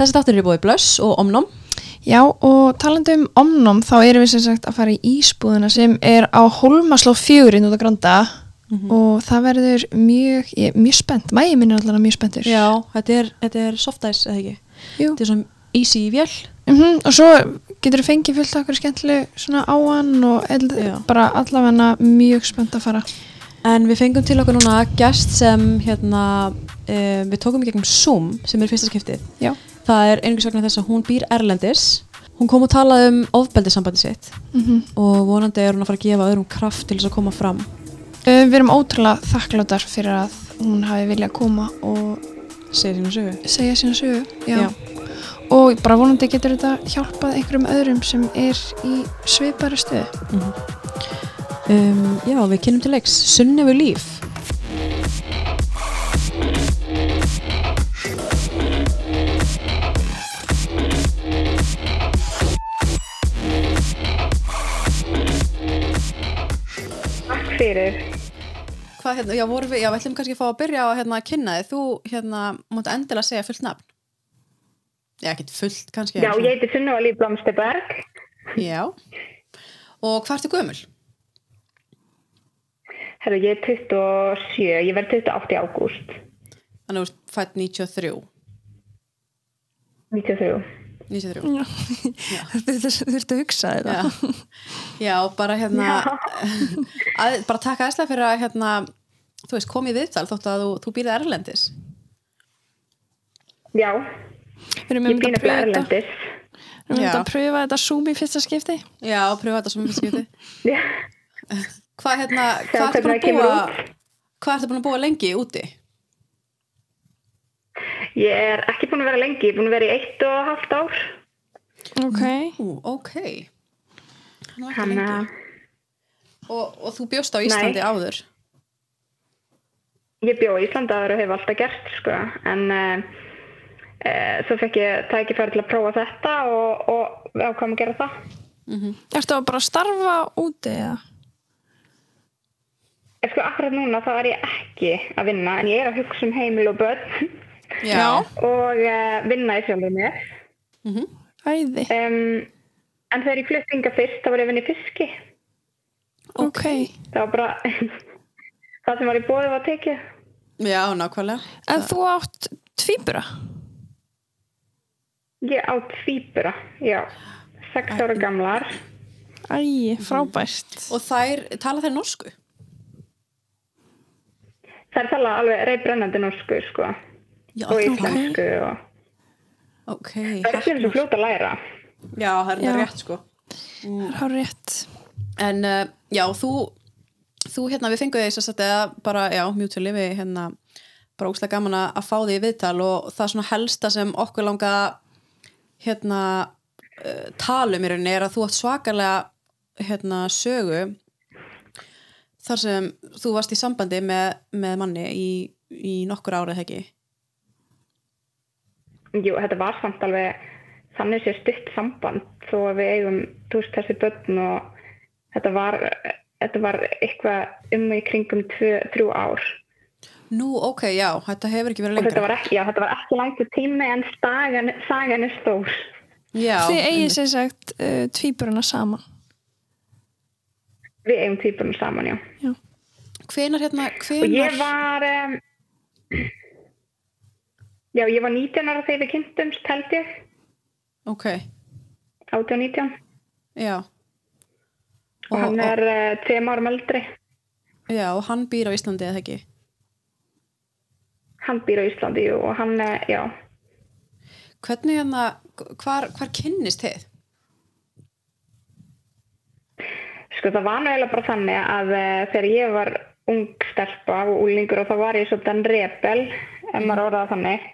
Þessi þáttur er búið Blöss og Omnum. Já og talandi um omnum þá erum við sem sagt að fara í ísbúðina sem er á Holmasló fjögurinn út á Granda og það verður mjög, ég, mjög spennt, mæði minn er alltaf mjög spenntur. Já, þetta er, þetta er soft ice, eða ekki? Jú. Þetta er svona easy í vél. Mm og svo getur þú fengið fullt okkur skemmtileg svona á hann og eld, bara allavega mjög spennt að fara. En við fengum til okkur núna gest sem hérna, uh, við tókum í gegnum Zoom sem er fyrsta skiptið. Já. Það er einhvers vegna þess að hún býr Erlendis. Hún kom og talaði um ofbeldissambandi sitt Mm og vonandi er hún að fara að gefa öðrum kraft til þess að koma fram. Við erum ótrúlega þakkláttar fyrir að hún hafi viljað koma og Segir sína sögu. segja sína sögu. Já. Já. Og bara vonandi getur þetta hjálpað einhverjum öðrum sem er í svipari stöðu. Um, já, við kynum til leiks Sunnefu líf. Fyrir. Hvað hérna, já, vorum við, já, við ætlum kannski að fá að byrja á hérna að kynna þið. Þú, hérna, mátt endilega segja fullt nafn. Já, ekkert fullt kannski. Já, ég heiti Sunna Líf Blomsterberg. Já. Og hvað ertu gömul? Herru, ég er 27, ég verð 28 í ágúst. Þannig að þú fætt 93. 93. 93. Þú þurftu að hugsa þetta. Já. já, bara hérna að, bara taka æsla fyrir að hérna, þú veist, komið viðtal þótt að þú, þú býrið erlendis Já, ég þetta. Erlendis. Við erum að pröfa þetta Zoom í fyrsta skipti. Já, pröfa þetta sem við skipti Já, Hvað hérna, hvað ertu búin að búa lengi úti? Ég er ekki búin að vera lengi, ég er búin að vera í eitt og halvt ár. Ok. Ú, ok Nú ekki Þannig lengi. og, og þú bjóst á Íslandi Nei. áður ég bjó í Íslandaður og hef alltaf gert, sko. En uh, uh, svo fekk ég tækifæri til að prófa þetta og, og við ákvæmum að gera það. Ertu að bara starfa úti eða? En sko, akkurat núna þá er ég ekki að vinna, en ég er að hugsa um heimil og börn Já, og uh, vinna í sjálfur mér. Æði. Um, en þegar ég flutti inga fyrst, þá var ég að vinna í fiski. Ok. Það var bara það sem var í bóði var tekið. já nákvæmlega En þú átt tvíbura? Ég á tvíbura, já. Sex ára gamlar. Æ, frábært. Og þær, tala þær norsku? Það er talað alveg reybrennandi norsku, sko. Já, Og ok. íslensku og Ok, það er ekki svo fljótt að læra. Já, það er Já. rétt sko Það er rétt. En uh, já, þú þú hérna, við fengum því þess að þetta bara, já, mjútfjöli við hérna bara óslega gaman að fá því í viðtal og það svona helsta sem okkur langa hérna uh, talum í rauninni er að þú átt svakalega hérna sögu þar sem þú varst í sambandi með, með manni í, í nokkur árið ekki Jú, þetta var samt alveg þannig sér stutt samband þó að við eigum tús þessi börn og þetta var, þetta var eitthvað um í kringum tvö, þrjú ár. Nú, ok, já, þetta hefur ekki verið Og þetta lengra var ekki, já, þetta var ekki langt tími en stagan, sagan er stór. Já, Þið eigið sér sagt uh, tvíburuna saman. Við eigum tvíburinn saman, já. hvenar hérna, Og hvenar ég var, um, já, ég var 19 ára þegar við kynntumst, held ég, Ok, 18 og 19. já Og, hann er uh, tveim árum eldri. Já, og hann býr á Íslandi eða ekki? Hann býr á Íslandi jú, og hann, uh, já, Hvernig hérna, hvar, hvar kynnist þið? Sko það var nú eiginlega bara þannig að uh, þegar ég var ung stelpa og úlingur og þá var ég svolítið rebel, ef maður orðaði þannig.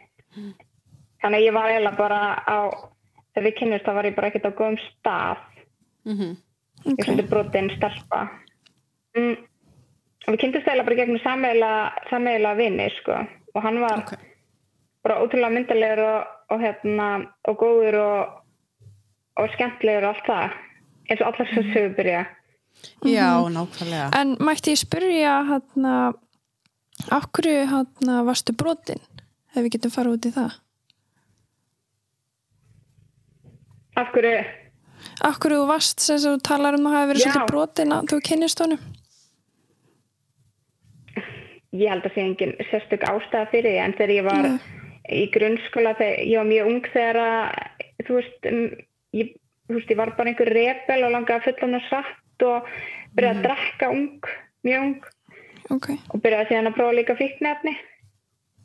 Þannig að ég var eiginlega bara á, þegar við kynnist þá var ég bara ekkert á góðum stað. Mm Ég er svolítið brotin stelpa. Mm. Og við kynntumst eiginlega bara gegnum sameiginlega vini, sko. Og hann var Ok, bara ótrúlega myndalegur og, og, hérna, og góður og, og skemmtlegur og allt það. Eins og allar svo sögur byrja. já, nákvæmlega En mætti ég spyrja hérna, af hverju hérna varstu brotin? Ef við getum farið út í það. Af hverju, Akkur þú varst sem þú talar um að hafa verið Já. svolítið brotin að þú kynnist honum ég held að sé engin sérstök ástæða fyrir því en þegar ég var Nei. í grunnskóla þegar ég var mjög ung þegar að þú veist, um, ég, þú veist ég var bara einhver rebel og langaði að fulla hann satt og byrjaði að drekka ung mjög ung Ok, og byrjaði síðan að prófa líka fíknefni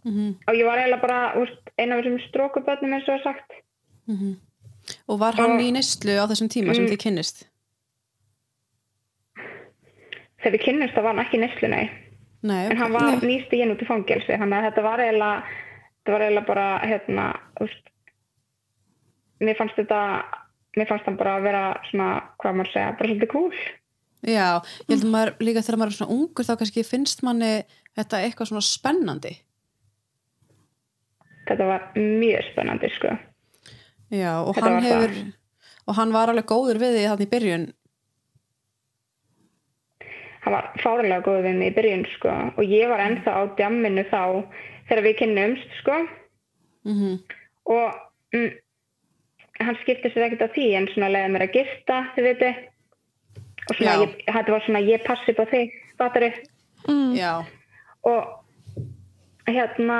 Mhm, og ég var eiginlega bara veist, eina af þessum strókubötnum eins og er sagt mhm. Og var hann Og- í neyslu á þessum tíma sem Mm. þið kynnist? þegar við kynnumst það var hann ekki í neyslu nei Nei, en hann var nýst í út í fangelsi þannig að þetta var eiginlega þetta var eiginlega bara hérna veist, mér fannst þetta mér fannst hann bara að vera svona hvað maður segja, bara svolítið cool Já, ég held að maður líka þegar maður er svona ungur þá kannski finnst manni þetta eitthvað svona spennandi þetta var mjög spennandi sko. Já, og Þetta hann hefur það. og hann var alveg góður við því þannig í byrjun. Hann var fárlega góð við mig í byrjun sko og ég var ennþá á djamminu þá þegar við kynnumst sko. Mm og mm, hann skipti sér ekkert á því en svona leiði mér að gifta þið veitu og svona ég, þetta var svona ég passi på þig fattari mm. Já, og hérna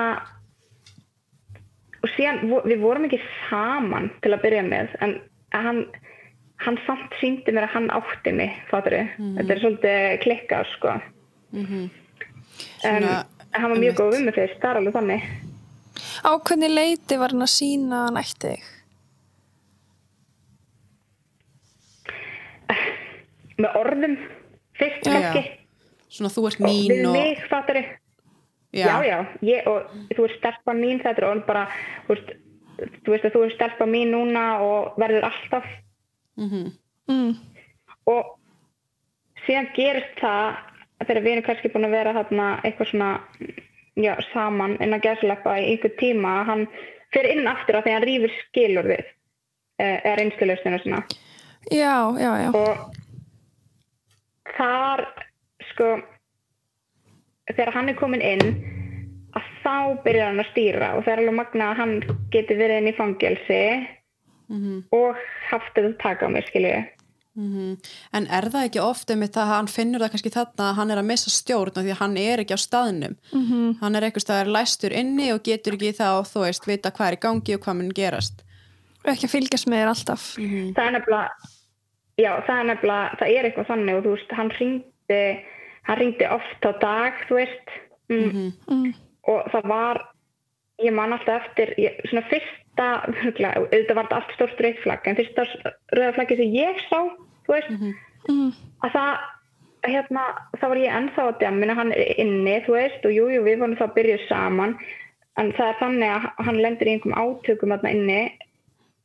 og síðan við vorum ekki saman til að byrja með en hann hann samt síndi mér að hann átti mig fattari, þetta er svolítið klikkað sko. Mhm. En Svona, hann var mjög góð um mig fyrst, það er alveg þannig. Á hvernig leiti var hann að sína hann ætti þig? með orðum fyrst kannski. Svona þú ert og mín við og mig fattari já, já, ég, og þú ert stelpa mín þetta er orð bara þú veist, þú veist að þú ert stelpa mín núna og verður alltaf Mhm. Mm. og síðan gerist það þegar við erum kannski búin að vera þarna eitthvað svona já, saman innan gæslepa í einhver tíma hann fyrir inn aftur að því að hann rýfur skilur við eða reynslulausnina svona Já, já, já. og þar sko þegar hann er komin inn að þá byrjar hann að stýra og það er alveg magna að hann geti verið inn í fangelsi Mhm. og haft þetta taka á mér skilju Mhm. En er það ekki oft einmitt að hann finnur það kannski þarna að hann er að missa stjórn af því að hann er ekki á staðnum Mm hann er eitthvað staðar læstur inni og getur ekki þá þú veist vita hvað er í gangi og hvað mun gerast Ekki að fylgjast með þér alltaf. það er nefnilega já, það er nefnilega, það er eitthvað þannig og þú veist, hann ringdi hann ringdi oft á dag, þú veist mm, Mm. og það var ég man alltaf eftir ég, svona fyrsta, auðvitað var þetta allt stórt rauðflagg, en fyrsta rauðflaggi sem ég sá, þú veist Mm. að það hérna, þá var ég ennþá á djamminu hann er inni, þú veist, og jújú, jú, við vorum þá að byrja saman, en það er þannig að hann lendir í einhverjum átökum þarna inni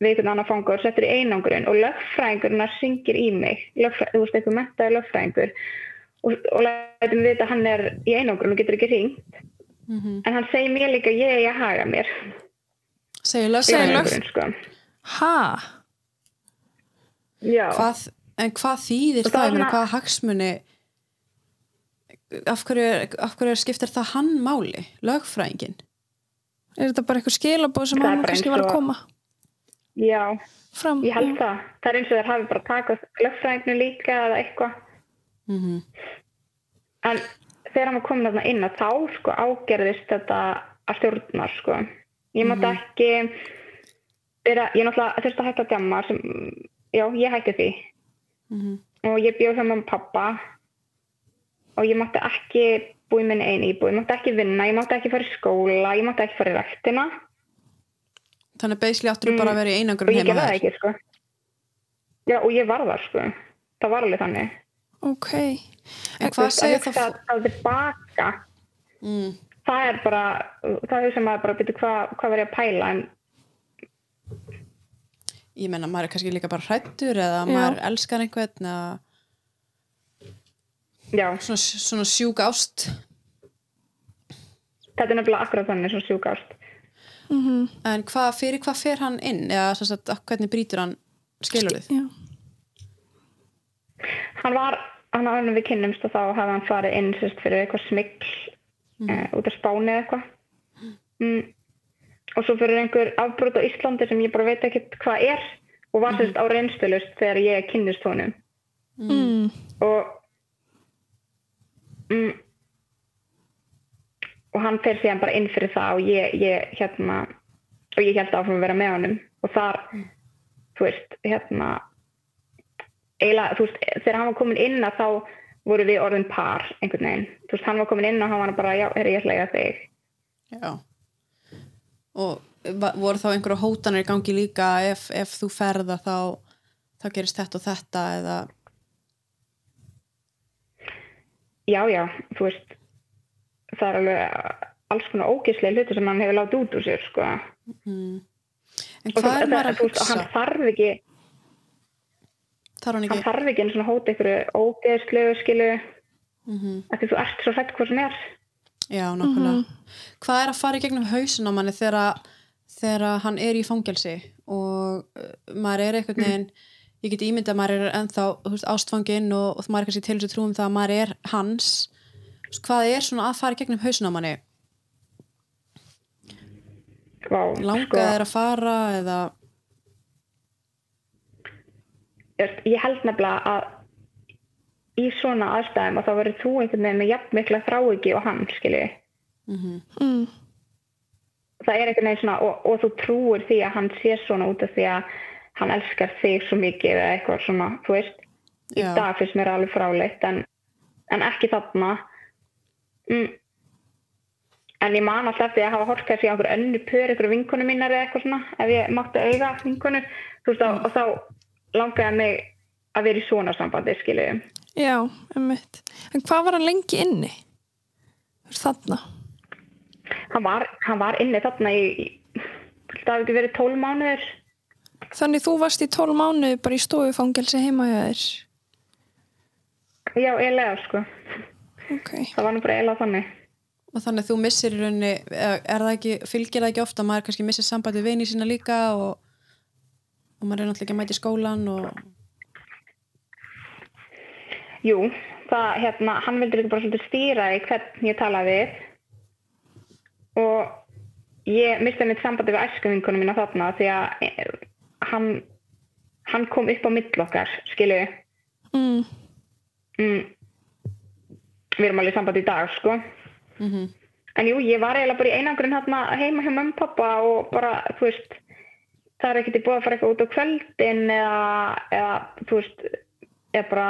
við einhvern annan fanga og settur í einangurinn og lögfræðingurinn að syngir í mig, lögfræ, þú veist, einhver mentaði lögfræðingur og, og lætum við að hann er í einangurinn og getur ekki hringt, Mhm. en hann segir mér líka ég er að haga mér segir lögfræðingur Segir einangurinn, sko. Ha? Já, hvað, en hvað þýðir það, það hvaða hagsmuni af hverju, af hverju skiptir það hann máli, lögfræðingin Er þetta bara eitthvað skilabóð sem hann kannski var að koma já, fram? ég held Já. það það er eins og þeir hafi bara takað lögfræðinginu líka eða eitthvað mm En þegar hann var komin þarna inn að þá sko ágerðist þetta að stjórna sko. Ég mátti ekki byrja, ég náttúrulega þurfti að hætta að djamma sem, já, ég hætti því -hmm. og ég bjóð með pappa og ég mátti ekki búið minni einu íbúið, ég mátti ekki vinna, ég mátti ekki fara í skóla, ég mátti ekki fara í rættina þannig basically áttur þú bara að vera í og einangrun ég heima gerði það ekki sko. Já, og ég var það sko. Það var alveg þannig. Ok. en hvað að segir það að það tilbaka mm. það er bara, það er sem maður bara byrja hvað, hvað var ég að pæla en ég menna maður er kannski líka bara hrættur eða Já. maður elskar einhvern eða já, svona, svona sjúk ást þetta er nefnilega akkurat þannig svona sjúkast. Mm en hvað, fyrir hvað fer hann inn eða sem sagt, hvernig brýtur hann skilurðið Já. Hann var, hann áður en við kynnumst og þá hafði hann farið inn sérst fyrir eitthvað smikl mm. út af Spáni eða eitthvað. Mm. Og svo fyrir einhver afbrot á Íslandi sem ég bara veit ekki hvað er. og var sérst á reynstölust þegar ég kynnist honum mm. og mm, og hann fer síðan bara inn fyrir það og ég, ég hérna og ég held áfram að vera með honum og þar, þú veist, hérna eiginlega, þú veist, þegar hann var komin inn að þá voru við orðin par einhvern veginn, þú veist, hann var komin inn og hann var bara, já, er ég að eiga þig. Já. Og voru þá einhverja hótanir í gangi líka ef, ef þú ferða þá, þá gerist þetta og þetta eða, já, já, þú veist það er alveg alls konar ógislega hluti sem hann hefur látið út úr sér, sko. En og hvað er maður að þú veist, hugsa? hann þarf ekki Þarf hann hann ekki? þarf ekki einu svona hóta ykkur ógeðslegu skilu Mm af því þú ert svo hrætt hvað sem er Já, nákvæmlega. Hvað er að fara í gegnum hausin á manni þegar, þegar hann er í fangelsi og uh, maður er einhvern veginn, ég get ímyndað að maður er ennþá þú veist, ástfanginn og, og maður er kannski til þess að trúum það að maður er hans. Hvað er svona að fara í gegnum hausin á manni? Vá, Langað sko, er að fara eða, ég, ég held nefnilega að í svona aðstæðum að þá verður þú einhvern veginn með jafn mikla þráiki og hann skilji Mm. það er einhvern veginn svona og, og þú trúir því að hann sé svona út af því að hann elskar þig svo mikið eða eitthvað svona, þú veist í Já. dag finnst mér alveg fráleitt en, en ekki þarna mm. en ég man alltaf eftir að hafa horkað sér á einhver önnu pör, einhver vinkonu mínar eða eitthvað svona, ef ég mátti eiga vinkonu, þú veist, og, og þá langaði mig að vera í svona sambandi, skilju Já, emmitt. En hvað var hann lengi inni? Þarna. hann var, hann var inni þarna í, í það hafi ekki verið tól mánuður Þannig þú varst í tól mánuði bara í stofufangelsi heima hjá þér. já, eiginlega, sko Ok. það var nú bara eiginlega þannig og þannig að þú missir í rauninni, er er það ekki, fylgir það ekki ofta að maður kannski missir samband við vini sína líka og, og maður er náttúrulega ekki að mæta í skólan og, Jú, það, hérna, hann vildi líka bara svolítið stýra í hvern ég talaði og ég misti mitt sambandi við æskuvinkunum mína þarna því að eh, hann, hann kom upp á mill okkar, skilu Mm. mm, við erum alveg sambandi í dag, sko. Mm en jú, ég var eiginlega bara í einangrun hérna heima hjá mömmu og pappa og bara, þú veist það er ekkert í búið að fara eitthvað út á kvöldin eða, eða þú veist eða bara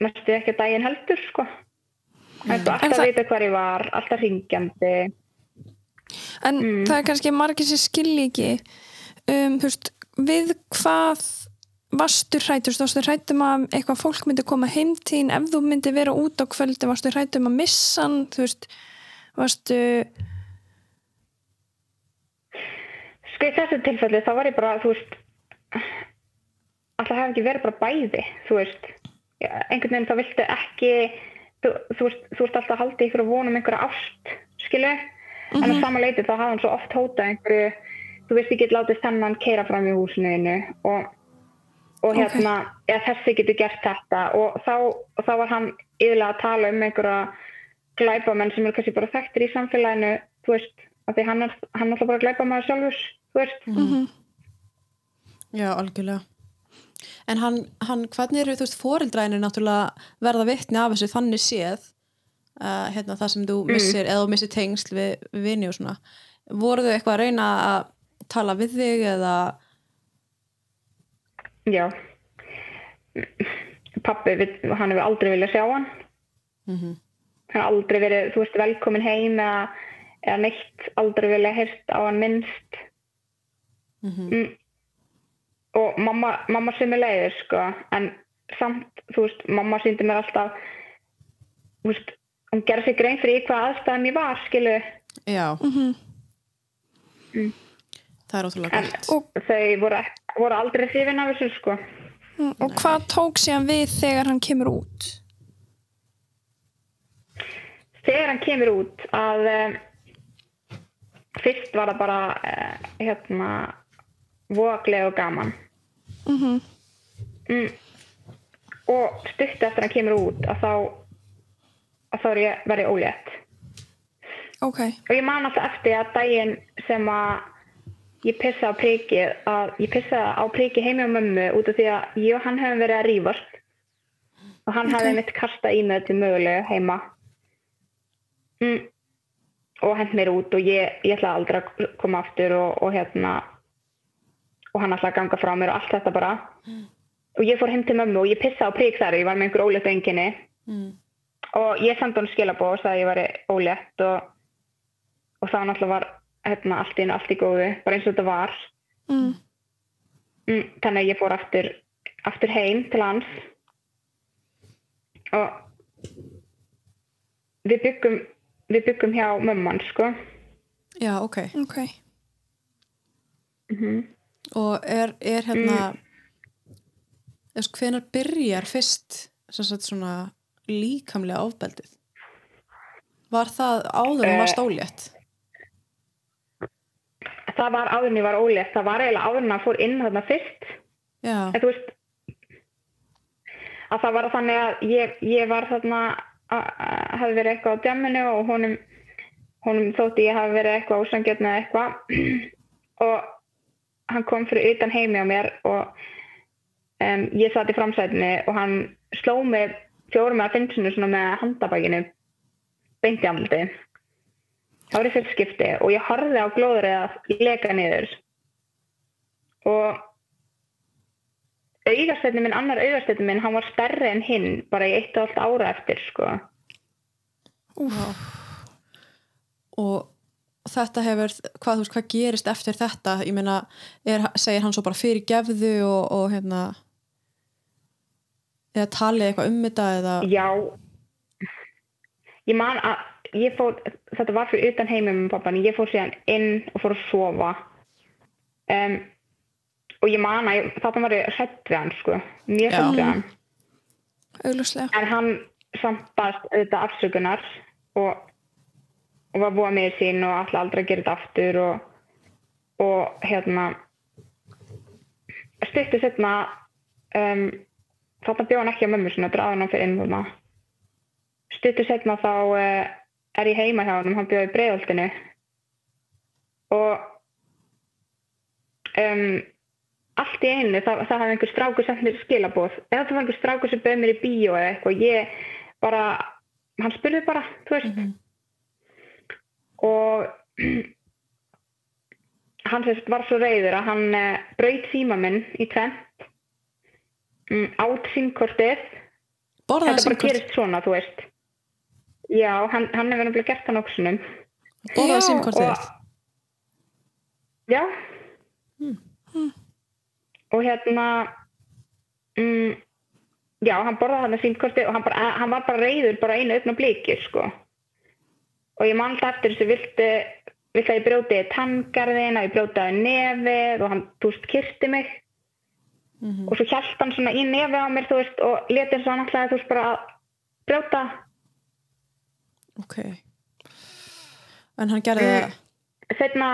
næstu ekki að daginn heldur sko. En alltaf það- að vita hvar ég var alltaf ringjandi En það er kannski margir sem skilji ekki um, þú veist, við hvað varstu hrættur, þú veist, varstu hrættum að eitthvað fólk myndi koma heim til þín? Ef þú myndi vera út á kvöldi, varstu hrættum að missa hann, þú veist varstu sko í þessu tilfelli þá var ég bara, þú veist alltaf hefði ekki verið bara bæði þú veist, Já, einhvern veginn þá viltu ekki þú, þú, veist, þú veist alltaf halda ykkur að vonum einhverja ást skilu, en á sama leiti þá hafði hann svo oft hótað einhverju þú veist get látið þennan keira fram í húsinu og, og hérna eða þessi getur gert þetta. Og þá, og þá var hann yfirlega að tala um einhverja glæpamenn sem eru kannski bara þekktir í samfélaginu þú veist, af því hann er, hann er alltaf bara glæpamaður sjálfur, þú veist Já, algjörlega. En hann, hann hvernig eru, þú veist, foreldrænir náttúrulega verða vitni af þessu þannig séð uh, hérna það sem þú missir, eða þú missir tengsl við, við vini og svona. Voru þau eitthvað að reyna að tala við þig eða, Já. Pappi, við, hann hefur aldrei viljað sjá hann. Mhm. Hann hefur aldrei verið, þú veist, velkomin heim eða, eða neitt, aldrei viljað heyrst á hann minnst. Mm. Og mamma, mamma sem er leiðir, sko, en samt, þú veist, mamma síndi mér alltaf, þú veist, hún gerði sig grein fyrir hvað aðstæðum ég var, skilu, já. Mhm. Það er ótrúlega en gott. Og- þau voru, voru aldrei hrifin af þessu, sko. Mm, og hvað tók síðan við þegar hann kemur út þegar hann kemur út að um, fyrst var það bara uh, hérna voklega og gaman. Mm mm. og stutt eftir að hann kemur út að þá að þá ég verið ólétt. Ok, og ég man alltaf eftir að daginn sem að ég pissaði á prikið að ég pissaði á prikið heimi á mömmu út af því að ég og hann hefum verið að rífast. Og hann hafði mitt kasta í með þetta mögulegu heima. Mm. og hent mér út og ég, ég ætlaði aldrei að koma aftur og, og hérna og hann að ganga frá mér og allt þetta bara. Og ég fór heim til mömmu og ég pissaði á prik þar ég var með einhver ólétt enginni mm. og ég sendi hann skilabóð og sagði að ég var ólétt og, og það náttúrulega var hérna, allt í einu allt í góðu bara eins og þetta var. Mm. mm, þannig að ég fór aftur, aftur heim til hans. Og við byggum við byggum hjá mömman sko. Já, ok. Ok. Mm og er, er hérna mm. hvenar byrjar fyrst svona líkamlega ofbeldið? Var það áður en Eh. var stólétt það var áður en ég var ólétt. Það var eiginlega áður en að fór inn þarna fyrst. Já, en þú veist að það var þannig að ég, ég var þarna hafði verið eitthvað á djamminu og honum, honum þótti ég hafi verið eitthvað ósangjötn eða eitthvað. Og hann kom fyrir utan heimi á mér og um, ég satt í framsætinu og hann sló mig fjórum eða fimm sinni svona með handabækinu beint í amldi það var í fyrst skipti og ég horfði á glóðrið að leka niður. Og augastættin minn, annar augastættin minn hann var stærri en hinn bara í eitt og allt ára eftir sko. Og þetta hefur hvað, veist, hvað gerist eftir þetta? Ég meina, er, segir hann svo bara fyrir gefðu og, og hérna eða talið eitthvað um þetta eða? Já. Ég man að ég fór, þetta var fyrir utan heimum með pappan, ég fór síðan inn og fór að sofa. Um, og ég man að þarna var hrætt við hann sko. Mjög hrætt við hann. Augljóslega. En hann samt baðst auðvitað afsökunar og, og var búið með sín og alltaf aldrei að gera þetta aftur og, og hérna styrtu setna um, þarna bjóð hann ekki á mömmu sinna draðan hann fyrir inn þarna styrtu setna þá uh, er ég heima hjá hann hann bjóð í breiðoltinu og um, allt í einu það, það hafði einhver strákur sent mér skilabóð eða það var einhver strákur sem bauð mér í bíó eða eitthvað ég bara, hann spurði bara þú veist og hann sérst var svo reyður að hann uh, braut síma minn í tvent um, át símkortið borðaði þetta bara gerist svona, þú veist. Já, hann, hann hefur nefnilega gert það nokksunum borðaði Já, símkortið og- Já. Og hérna, mm, já, hann borðaði hann að símkorti og hann, bara, hann var bara reyður bara einu öfn og blikir, sko. Og ég man alltaf eftir þessu viltu, viltu að ég brjóti tanngarðin, að ég brjótaði nefið og hann, þú veist, kyrti mig. Og svo hjælt hann svona í nefið á mér, þú veist, og leti eins og hann alltaf, þú veist, bara að brjóta. ok en hann gerði Mm. Setna,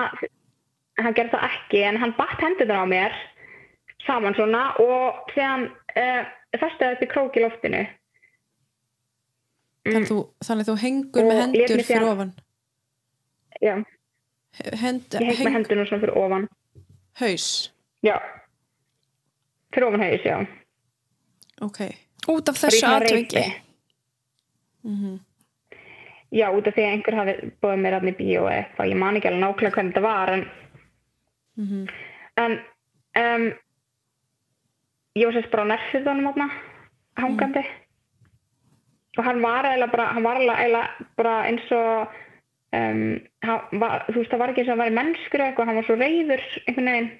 hann gerði það ekki, en hann batt hendurna á mér saman svona og síðan uh, festaði upp í krók í loftinu. Það þannig, þú, þannig þú hengur með Og lét hendur mig fyrir síðan- ofan Já, Hend, ég heng með hendurna svona fyrir ofan. haus Já, fyrir ofan haus, já. ok, út af Bara í þessu svona atviki reiki. Já, út af því að einhver hafi búið mér aðni bíó eða eitthvað. Ég man ekki alveg nákvæmlega hvernig þetta var, en, en um, ég var sérst bara á nefnsiðunum þarna, hangandi. Og hann var eiginlega bara, hann var eiginlega bara eins og, um, var, þú veist, það var ekki eins og hann var mennskur eða eitthvað, hann var svo reyður einhvern veginn.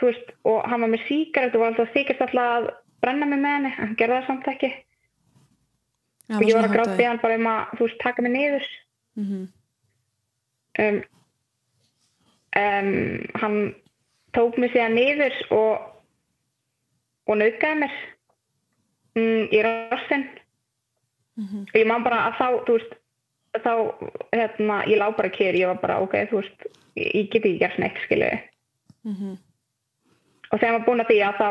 Veist, og hann var með síkaret og var alltaf þykist alltaf að brenna mig með henni, hann gerði það samt ekki. Já, og ég var að við hann bara um að þú veist, taka mig niður. Mhm. um, um, hann tók mig síðan niður og og nauðgæði mér. Mm, í rassin Mhm. og ég man bara að þá þú veist, þá hérna, ég lá bara kýr, ég var bara ok, þú veist ég, ég get ekki gert neitt, skilu Mhm. og þegar maður búin að því að þá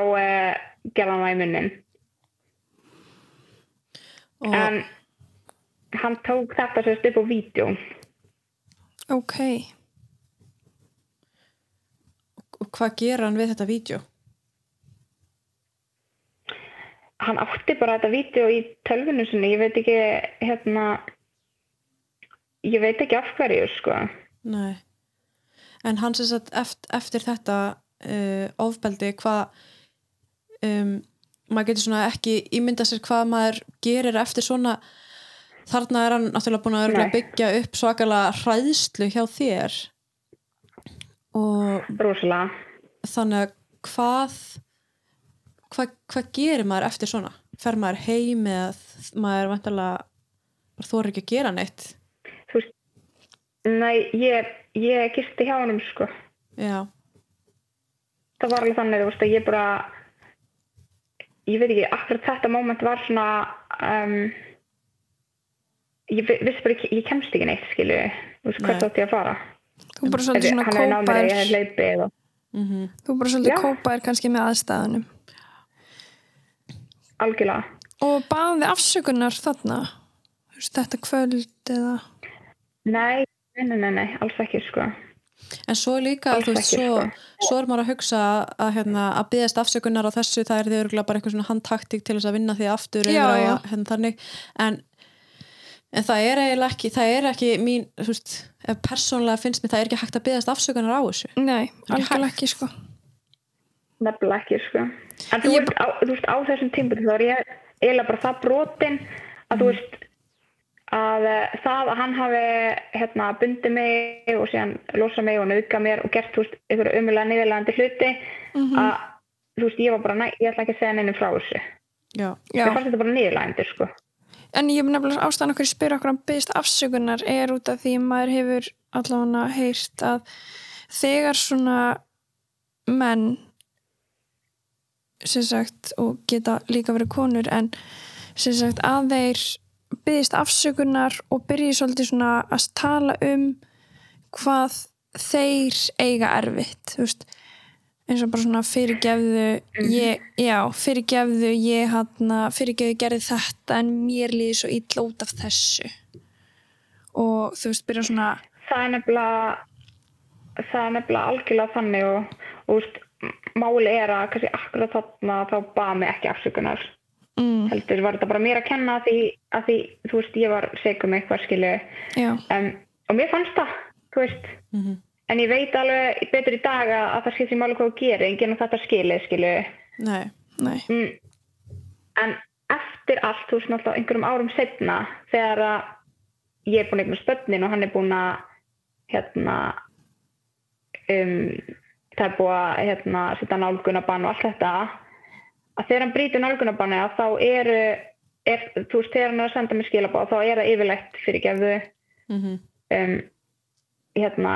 gerði hann það í munnin og en hann tók þetta sérst upp á vídeo ok, hvað gera hann við þetta vídeo? hann átti bara þetta vídeo í tölvinu sinni, ég veit ekki hérna ég veit ekki af hverju sko. Nei. En hann sem sagt eftir, eftir þetta uh, ofbeldi hvað um, maður getur svona ekki ímynda sér hvað maður gerir eftir svona þarna er hann náttúrulega búin að byggja upp svakalega hræðslu hjá þér. Og rosalega. þannig að hvað hvað, hvað gerir maður eftir svona? Fer maður heim eða maður vantarlega bara þóra ekki að gera neitt? Þú veist, nei, ég, ég gisti hjá honum sko. Já, það var alveg þannig, þú veist, að ég bara ég veit ekki, akkurat þetta moment var svona um, ég vi- vissi bara ekki, ég kemst ekki neitt, skilu þú veist, hvert átti ég að fara? Þú bara svolítið svona hann er námið að ég hef leipið og mm Þú bara svolítið Já. kópaðir kannski með aðstæðanum algjörlega. Og baði afsökunar þarna? Þetta kvöld eða? Nei, nei, nei, nei, nei, alls ekki sko. En svo líka, Alls þú veist, ekki, svo, sko. svo er maður að hugsa að, hérna, að byggðast afsökunar á þessu, það er því örgulega bara eitthvað svona handtaktik til þess að vinna því aftur Já, að- hérna, þannig, en, en það er eiginlega ekki, það er ekki mín, þú veist, ef persónlega finnst mér það er ekki hægt að byggðast afsökunar á þessu. Nei, algjörlega ekki sko. Nefnilega ekki sko en þú Ég veist, á, þú veist, á þessum tímpur þá er ég eiginlega bara það brotin að þú veist að eh, það að hann hafi hérna bundið mig og síðan losa mig og nauðga mér og gert þú veist einhverju umulega niðurlegandi hluti að þú veist ég var bara næ, ég ætla ekki að segja neinum frá þessu. Já, Já. ég fannst þetta bara niðurlegandi sko. En ég er nefnilega ástæðan okkur að spyrja okkur að byggðist afsökunar er út af því að maður hefur allavega heyrt að þegar svona menn sagt og geta líka verið konur en sagt að þeir byggðist afsökunar og byrji svolítið svona að tala um hvað þeir eiga erfitt veist eins og bara svona fyrirgefðu ég, já, fyrirgefðu ég hann fyrirgefðu gerði þetta en mér líði svo illa út af þessu. Og þú veist, byrja svona það er nefnilega það er nefnilega algjörlega þannig og, og máli er að kannski akkurat þarna þá baða mig ekki afsökunar. Mm, heldur var þetta bara mér að kenna að því, að því þú veist, ég var segum eitthvað skilu já, um, og mér fannst það, þú veist. Mhm. en ég veit alveg betur í dag að, að það skiptir máli hvað þú gerir, enginn að þetta skilið skilu nei, nei. Mm. en eftir allt, þú veist, náttúrulega einhverjum árum setna þegar að ég er búin að eignast börnin og hann er búin að hérna um, það er búið að hérna, setja nálgunabann og allt þetta að þegar hann brýtur nálgunabanni þá eru er, þú veist, þegar hann er að senda mér skilabá þá er það yfirlegt fyrirgefðu mm um, hérna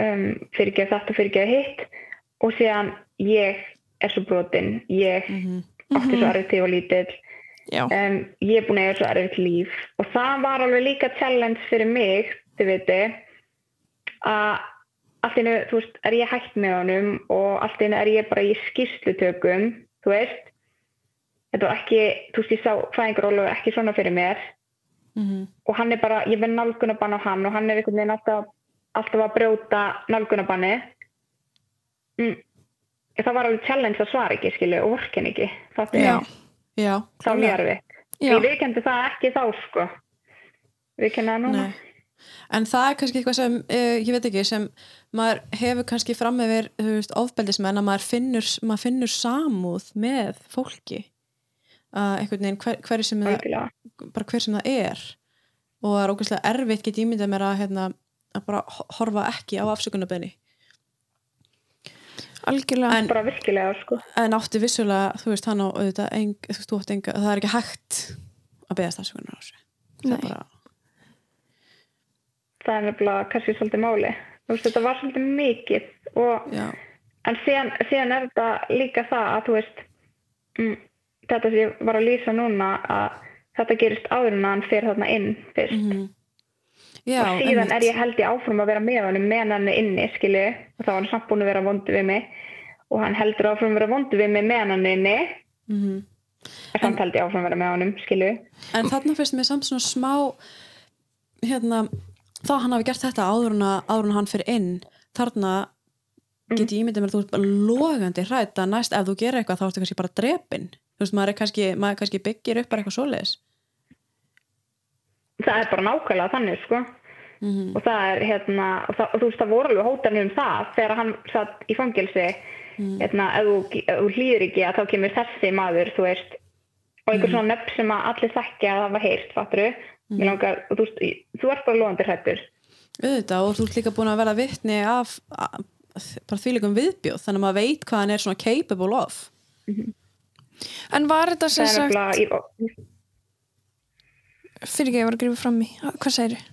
um, fyrirgef þetta og fyrirgef hitt og síðan ég er svo brotin ég Mhm. átti svo þegar ég var lítill um, ég er búin að eiga svo erfitt líf og það var alveg líka challenge fyrir mig, þið viti að allt einu, þú veist, er ég hægt með honum og allt einu er ég bara í skýrslutökum þú veist þetta var ekki, þú veist, ég sá fæðingarólu ekki svona fyrir mér Mhm. og hann er bara, ég verð nálgunabann á hann og hann er einhvern veginn alltaf, alltaf að brjóta nálgunabanni mm. það var alveg challenge að svara ekki, skilu, og vorkin ekki það er mjög erfitt já, Ég viðkendi það ekki þá sko. Viðkendi það núna. Nei. En það er kannski eitthvað sem, uh, ég veit ekki, sem maður hefur kannski fram yfir, þú veist, ofbeldismenn að maður finnur, maður finnur samúð með fólki. Uh, einhvern veginn, hver, hver sem það, hver sem það er. Og það er ógeðslega erfitt get ímyndað mér að, hérna, að bara ho- horfa ekki á afsökunarbeðni. algjörlega En, Bara virkilega sko. en átti vissulega, þú veist, hann á auðvitað, eng, þú veist, enga, það er ekki hægt að beðast afsökunar á þessu. Það er bara, Það er nefnilega kannski svolítið máli. Veist, þetta var svolítið mikið. Og, en síðan, síðan er þetta líka það að þú veist, mm, þetta sem ég var að lýsa núna að þetta gerist áður en hann fer þarna inn fyrst. mhm. já, og síðan einmitt. er ég held ég áfram að vera með hann með hann inni, skilu. Og þá var hann samt búin að vera vondu við mig. Og hann heldur áfram að vera vondu við mig með hann inni. Mhm. En samt held ég áfram að vera með honum, skilu. En þarna finnst mér samt svona smá hérna, þá hann hafi gert þetta áður en, að, áður en hann fyrir inn þarna get ég ímyndið mér að þú ert bara logandi hrætt að næst ef þú gerir eitthvað þá ertu kannski bara drepin þú veist, maður er kannski, maður kannski byggir upp bara eitthvað svoleiðis. Það er bara nákvæmlega þannig sko. Mm og það er hérna og, það, og þú veist það voru alveg hótanir um það þegar hann satt í fangilsi hérna ef þú, ef þú hlýður ekki að þá kemur þessi maður þú veist og einhver svona nöfn sem að allir þekkja að það var heyrt fattur mm. langar, og þú, þú ert bara loðandi hrættur auðvitað og þú ert líka búin að vera vitni af að, bara þvíleikum viðbjóð þannig að maður veit hvað hann er svona capable of. En var þetta sem sagt í- fyrir ekki að ég var að grífa fram í. Hvað segir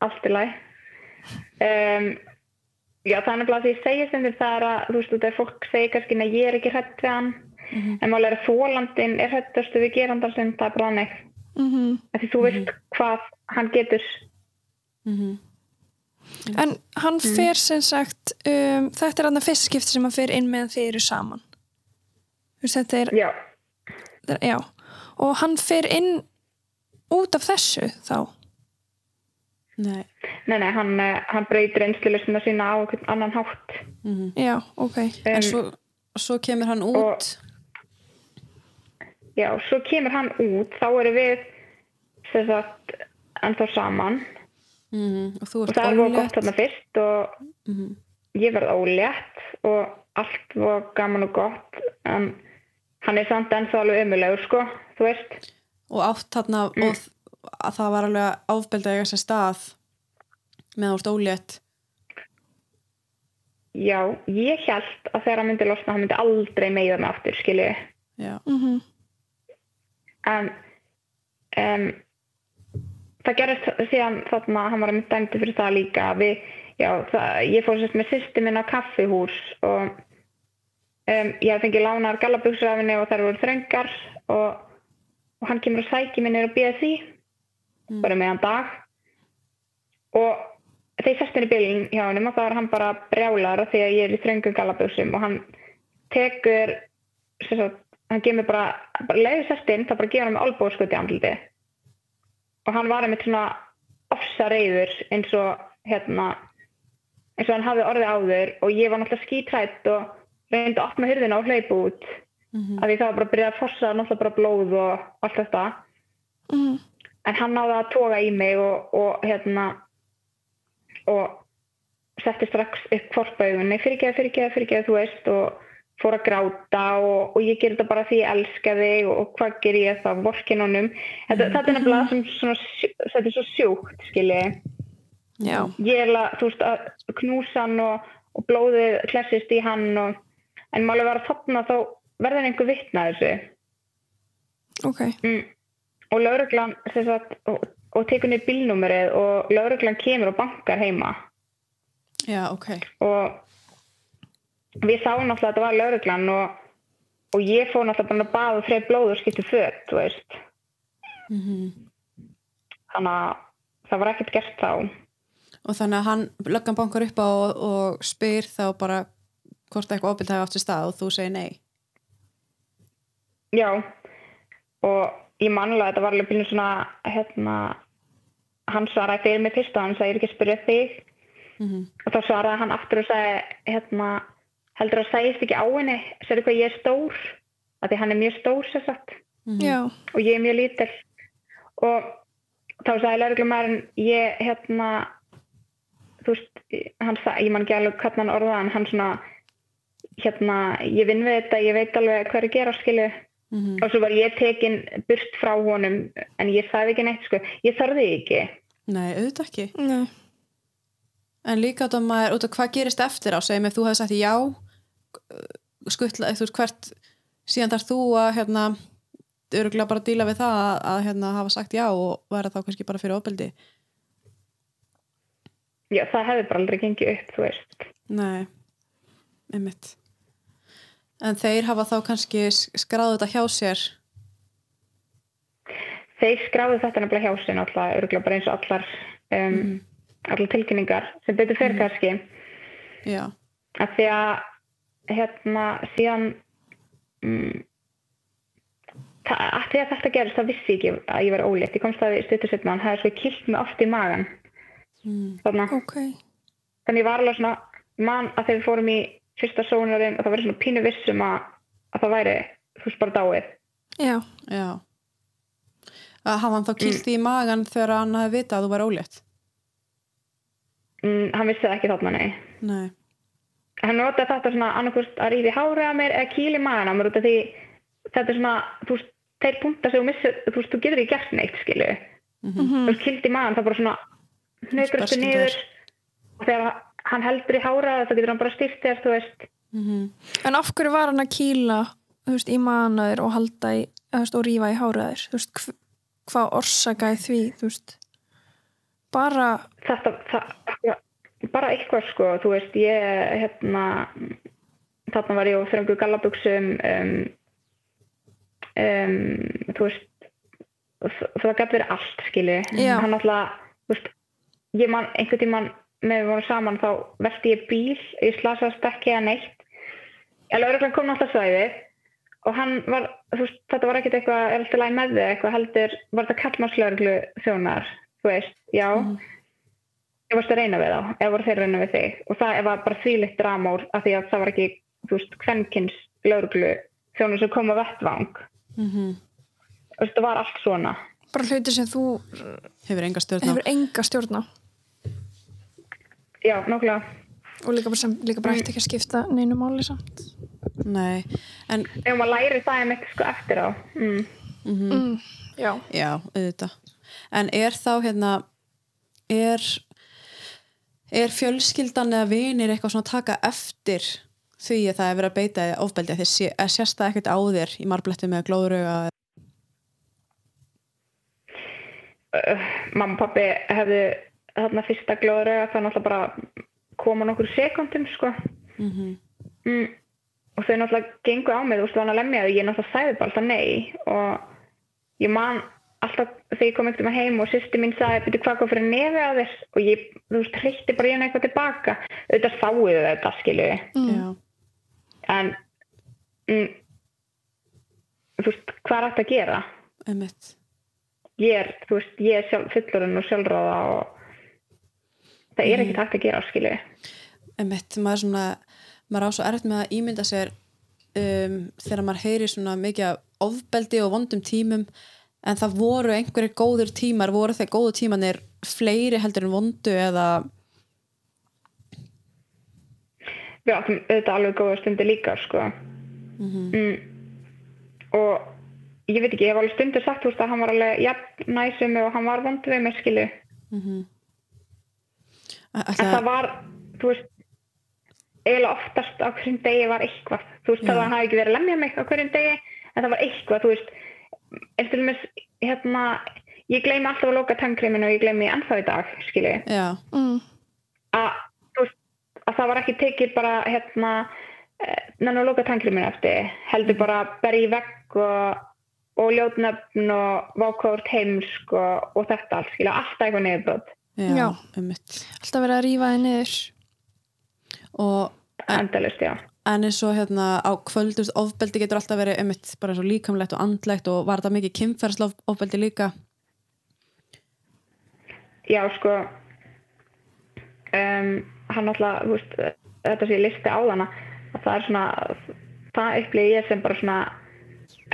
allt í læg um, já er nefnilega því ég segi sem það er að þú veist þú veist fólk segir kannski að ég er ekki hrætt við hann. En málega er að þólandin er hrættastu við gerandar sem það er bara þannig mm -hmm. af því þú veist hvað hann getur. Mm En hann fer sem sagt um, þetta er hann að fyrst skipti sem hann fer inn meðan þið eru saman. Þetta er, já, þetta er já. Og hann fer inn út af þessu þá? Nei. Nei nei, hann, eh, hann breytir einslulistina sína á einhvern annan hátt. Mm já, ok. En Um, svo, svo kemur hann út? Já, svo kemur hann út þá erum við sem sagt ennþá saman. Mm og þú og ert það er ólétt. gott þarna fyrst og Mhm. ég verð ólétt og allt var gaman og gott en hann er samt ennþá alveg ömulegur sko, þú veist. Og átt þarna og þ- að það var alveg áfbeldi að eiga sér stað með úr ólétt. Já, ég held að þegar hann myndi losna hann myndi aldrei meiða mig aftur, skilju já, mm en um, það gerist síðan þarna hann var að mynda dæmdi fyrir það líka við, já, það, ég fór sérst með sýsti minn á kaffihús og um, ég hef fengið lánar gallabuxrafinni og þær voru þröngar og, og hann kemur og sækir minni og býða því bara meðan dag. Og þegar ég sest inn í bílinn hjá hann og þá er hann bara brjálar því að ég er í þröngum gallabuxum og hann tekur sagt, hann gefur mér bara, bara leiði sest inn, þá bara gefur hann með olbóðskuti andliti og hann var einmitt svona ofsa reyður eins og hérna eins og hann hafði orðið áður og ég var náttúrulega skítrætt og reyndi að opna hurðina og hleypa út Mhm. af því það var bara að byrja að fossa náttúrulega bara blóð og allt þetta -hmm. en hann náði að toga í mig og, og hérna og setti strax upp kvorpaugunni fyrirgeða, fyrirgeða, fyrirgeða, þú veist og fór að gráta og, og ég ger þetta bara því ég elska þig og, og hvað ger ég það, vorkin honum. Þetta, þetta er nefnilega sem svona, þetta er svo sjúkt, skilji. Já, ég er að, veist, að knúsa hann og, og blóðið klessist í hann og, en máli var að þarna þá verður einhver vitna að þessu. Ok. Mm. og lauruglan og, tekur niður bílnúmerið og lauruglan kemur og bankar heima. Já, ok. Og við sáum náttúrulega að þetta var lauruglan og, og ég fór náttúrulega bara að baða fyrir blóð og skipti föt, þú veist. Mm þannig að það var ekkert gert þá. Og þannig að hann löggan bankar upp á og, og spyr þá bara hvort eitthvað ábyrgð hafi átt sér stað og þú segir nei. Já. Og ég manlega að þetta var alveg bílnum svona hérna hann svaraði fyrir mig fyrst og hann sagði ég er ekki að spyrja þig. Mm og þá svaraði hann aftur og sagði hérna, heldur að segist ekki á henni sérðu hvað ég er stór að því hann er mjög stór sér sagt. Já, og ég er mjög lítil. Og þá sagði lauruglumærin ég hérna þú veist, hann sagði, ég man ekki alveg hvernig hann orðaði en hann svona hérna, ég vinn við þetta, ég veit alveg hvað er að gera skilu -hmm. og svo var ég tekin burt frá honum en ég sagði ekki neitt sko, ég þarði ekki. Nei, auðvitað ekki. Nei. En líka af maður, út af hvað gerist eftir á segjum ef þú hefði sagt já skuttla, þú veist hvert síðan þarf þú að hérna öruglega bara díla við það að, að hérna, hafa sagt já og vera þá kannski bara fyrir ofbeldi? Já, það hefði bara aldrei gengið upp, þú veist. Nei, einmitt. En þeir hafa þá kannski skráðu þetta hjá sér? Þeir skráðu þetta nefnilega hjá sér náttúrulega örgulega bara eins og allar um, allar tilkynningar sem betur fyrir kannski. Já, að því að hérna síðan mm, það, að því að þetta gerist þá vissi ég ekki að ég var ólétt ég komst að við stuttur setna hann hefði svo kilt mig oft í magan mm. þarna ok, þannig ég var alveg svona man að þegar við fórum í fyrsta sónarinn og það var svona pínu vissum að, að það væri þú veist bara dáið já, Já. Að hafa hann þá kilt í magan þegar hann hafi vitað að þú var ólétt? mm, hann vissi það ekki þarna nei Nei. Hann notaði þetta svona annarkvist að ríði hárið að mér eða kýli magan á mér út af því þetta er svona, þú veist, þeir punktar sem þú missir, þú veist, þú getur ekki gert neitt skilu, Mhm. þú veist, kildi magan það bara svona Sparskildur. niður og þegar hann heldur í hárið þá getur hann bara styrt þér, þú veist Mhm. en af hverju var hann að kýla þú veist, í manaður og halda í veist, og rífa í háraður þú veist, hv hvað orsakaði því þú veist bara, þetta, það, bara eitthvað sko, þú veist, ég hérna þarna var ég á þröngu gallabuxum um, um, þú veist það, gæti verið allt, skilu Já. hann alltaf, þú veist ég man, einhvern tímann með við vorum saman þá velti ég bíl, ég slasaðist ekki eða neitt. Ég lögreglan kom alltaf svæðið og hann var, þú veist, þetta var ekkert eitthvað er alltaf læg með þig, eitthvað heldur var þetta kallmarslögreglu þjónar þú veist, já ég varst að reyna við þá, eða voru þeir að reyna við þig og það var bara þvílitt dramór af því að það var ekki, þú veist, kvenkins lögreglu þjónar sem kom á vettvang Mhm. þú veist, það var allt svona bara hluti sem þú Hefur enga stjórn á. hefur enga stjórn á já, nákvæmlega og líka bara, sem, líka bara eftir ekki að skipta neinu máli samt Nei. En, ef maður læri það einmitt sko eftir á mm. mm, já, já, auðvitað. En er þá hérna, er, er fjölskyldan eða vinir eitthvað svona að taka eftir því að það er verið að beita ofbeldi að þið sé, að sérst það ekkert á þér í marbletti með glóðröga uh, mamma og pappi hefðu þarna fyrsta glóður það náttúrulega bara koma nokkur sekundum sko mm -hmm. mm. og þau náttúrulega gengu á mig þú veist, það var hann að lemja þau, ég náttúrulega sagði bara alltaf nei og ég man alltaf þegar ég kom ekkert um heim og sýsti mín sagði, betur hvað kom fyrir nefi á þess og ég, þú veist, hreitti bara ég eitthvað tilbaka. Auðvitað sáuðu þetta skilju Já, en mm, þú veist, hvað er þetta að gera? einmitt. Ég er, þú veist, ég er sjálf, fullorinn og sjálfráða og það er ekkert hægt að gera skilju Einmitt, maður er svona maður á svo erfitt með að ímynda sér um, þegar maður heyri svona mikið ofbeldi og vondum tímum en það voru einhverjir góður tímar voru þeir góðu tímanir fleiri heldur en vondu eða? Við áttum auðvitað alveg góða stundir líka sko. Mm, og ég veit ekki, ég hef alveg stundir sagt þú veist að hann var alveg jafn næsum og hann var vondu við mig skilu en ætla, það var, þú veist eiginlega oftast á hverjum degi var eitthvað. Þú veist, það hann hafi ekki verið að lemja mig á hverjum degi en það var eitthvað, þú veist eftir dæmis, hérna ég gleymi alltaf að loka tangkriminu og ég gleymi ennþá í dag, skilu já, mm, að, að það var ekki tekið bara hérna nann að loka tangkriminu eftir heldur bara berja í vegg og, og ljótnöfn og vákórt heimsk og, og þetta allt, skilja, alltaf eitthvað niðurbrot. Já, Já. einmitt. Alltaf verið að rífa þið niður. Og endalist, já en eins og hérna á kvöldust ofbeldi getur alltaf verið einmitt bara og líkamlegt og andlegt og var það mikið kynferðslof ofbeldi líka? Já, sko um, hann alltaf, veist þetta sé listi á að það er svona, það upplýði ég sem bara svona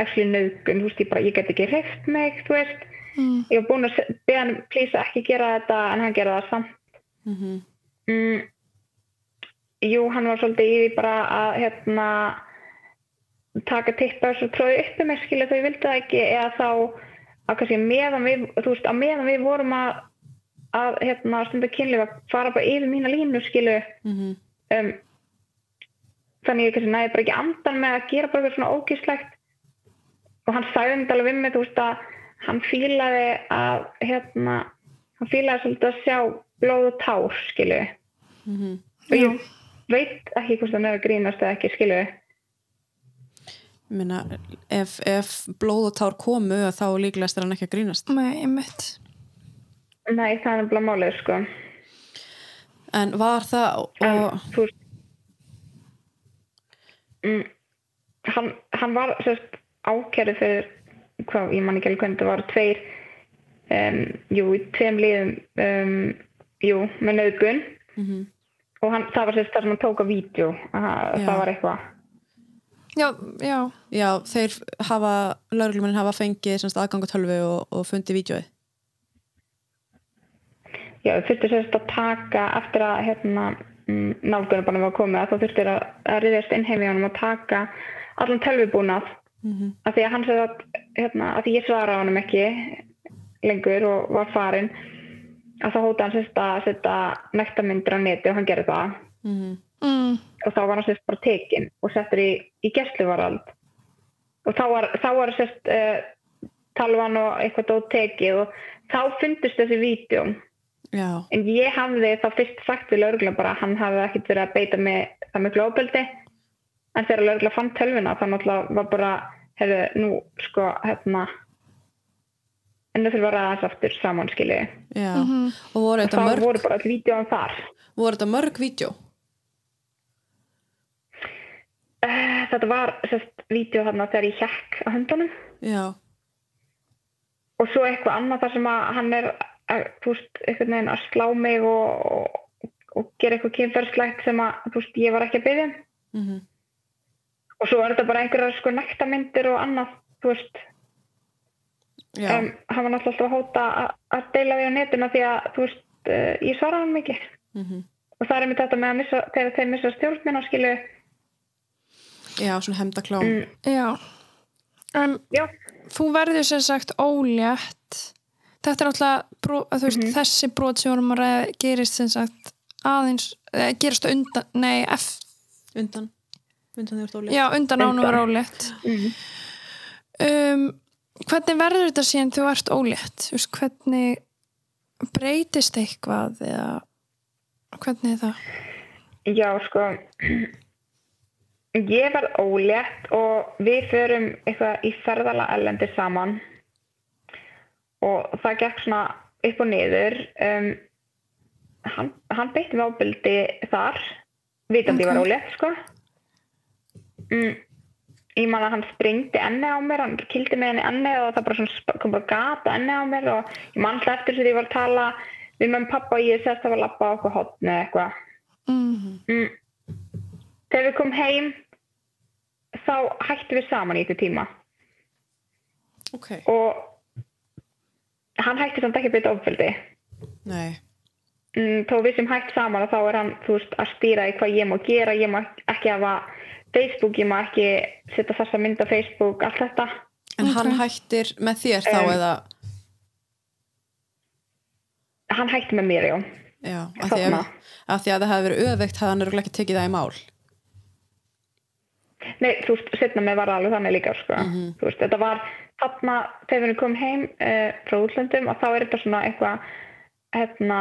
actually nögun, þú veist, ég bara, ég get ekki hreift mig, þú veist. Mm, ég var búin að beða hann please að ekki gera þetta en hann gera það samt. Mm -hmm. mm, jú, hann var svolítið í því bara að hérna taka tippa og tróði uppi mig skilja þau vildi það ekki eða þá að kannski meðan við, þú veist, að meðan við vorum að, að hérna stunda kynlíf að fara bara yfir mína línu skilju. Mm um, þannig ég kannski næði bara ekki andan með að gera bara eitthvað svona ógíslegt og hann sagði þetta alveg við mig þú veist að hann fílaði að hérna, hann fílaði svolítið að sjá blóð og tár skilu -hmm. og ég veit ekki hvort það er að grínast eða ekki skilu Minna, ef, ef blóð og tár komu þá líklegast er hann ekki að grínast. Með einmitt. Nei það er nefnilega málið sko. En var það en og, þú mm, hann, hann var sérst ákjæri fyrir hvað, ég man ekki alveg hvernig það var tveir um, jú, tveim liðum um, jú, með nöðgun mm -hmm. Og hann, það var sérst það sem hann tók á vídeo það, var eitthvað. Já, já, Já, þeir hafa, lauruglumennin hafa fengið semst aðgang á tölvu og, og fundið vídjóið. Já, þau þurftu sérst að taka eftir að hérna, nálgunarbanum var komið að þá þurftu þeir að, að riðjast inn heim í honum og taka allan tölvubúnað. Mm af því að hann segði að, hérna, að því ég svara honum ekki lengur og var farin að þá hóta hann sérst að setja nektarmyndir á neti og hann gerði það. -hmm. mm, og þá var hann sérst bara tekin og settur í, í gæsluvarald og þá var, þá var sérst uh, talvan og eitthvað dót tekið og þá fundust þessi vídjum Já, En ég hafði þá fyrst sagt við laurugla bara að hann hafði ekkert verið að beita með það miklu óbeldi. En þegar laurugla fann tölvuna þá náttúrulega var bara, hefðu, nú sko, hérna, en það þurfa að ræða þess aftur saman, skiljiði. já. mhm, Og voru þetta mörg, voru bara all vídjóðan þar. voru þetta mörg vídjó? Uh, þetta var sérst vídjó þarna þegar ég hjekk á hundunum Já, og svo eitthvað annað þar sem að hann er, að, þú veist, einhvern veginn að slá mig og, og, og gera eitthvað kynferðslegt sem að, þú veist, ég var ekki að byggja. mm Og svo er þetta bara einhverjar sko nektarmyndir og annað, þú veist, um, hann var náttúrulega alltaf að hóta að- að deila því á netuna því að, þú veist, uh, ég svaraði hann mikið. mm Og það er með þetta með að missa, þegar þeir missa stjórnmina, skilu, já, svona hemdaklám. mm, já en já, þú verður sem sagt ólétt þetta er alltaf bró, að, þú veist, Mhm. þessi brot sem vorum að ræða gerist sem sagt aðeins eh, gerist á undan, nei, F, Undan, undan þegar þú ert já, undan ánum Undan. var ólétt mm. um, hvernig verður þetta síðan þú ert ólétt þú veist, hvernig breytist eitthvað eða hvernig er það já, sko, ég verð ólétt og við förum eitthvað í ferðala ellendi saman og það gekk svona upp og niður. Um, hann, hann beitti mig ábyldi þar, vitandi ég var ólétt, sko. Mm, ég man að hann springdi enni á mér, hann kildi mig henni enni og það bara svona, kom bara gata enni á mér og ég man alltaf eftir þess að ég var að tala við með pappa og ég sérst að var að lappa á okkur hotni eða eitthvað. mm. Mm. Þegar við komum heim þá hættum við saman í þetta tíma Ok, og hann hætti samt ekki að beita ofbeldi. nei, Mm, þó við sem hætt saman þá er hann veist, að stýra í hvað ég má gera, ég má ekki hafa Facebook, ég má ekki setja þessa mynd á Facebook, allt þetta. en hann hættir með þér þá Um, eða, Hann hætti með mér, já. já, að því að, að því að það hefði verið öðveikt hafði hann örugglega ekki tekið það í mál. Nei, þú veist, setna með var alveg þannig líka, sko. Mhm. Þú veist, þetta var þarna, þegar við komum heim uh, frá útlöndum og þá er þetta svona eitthvað, hérna,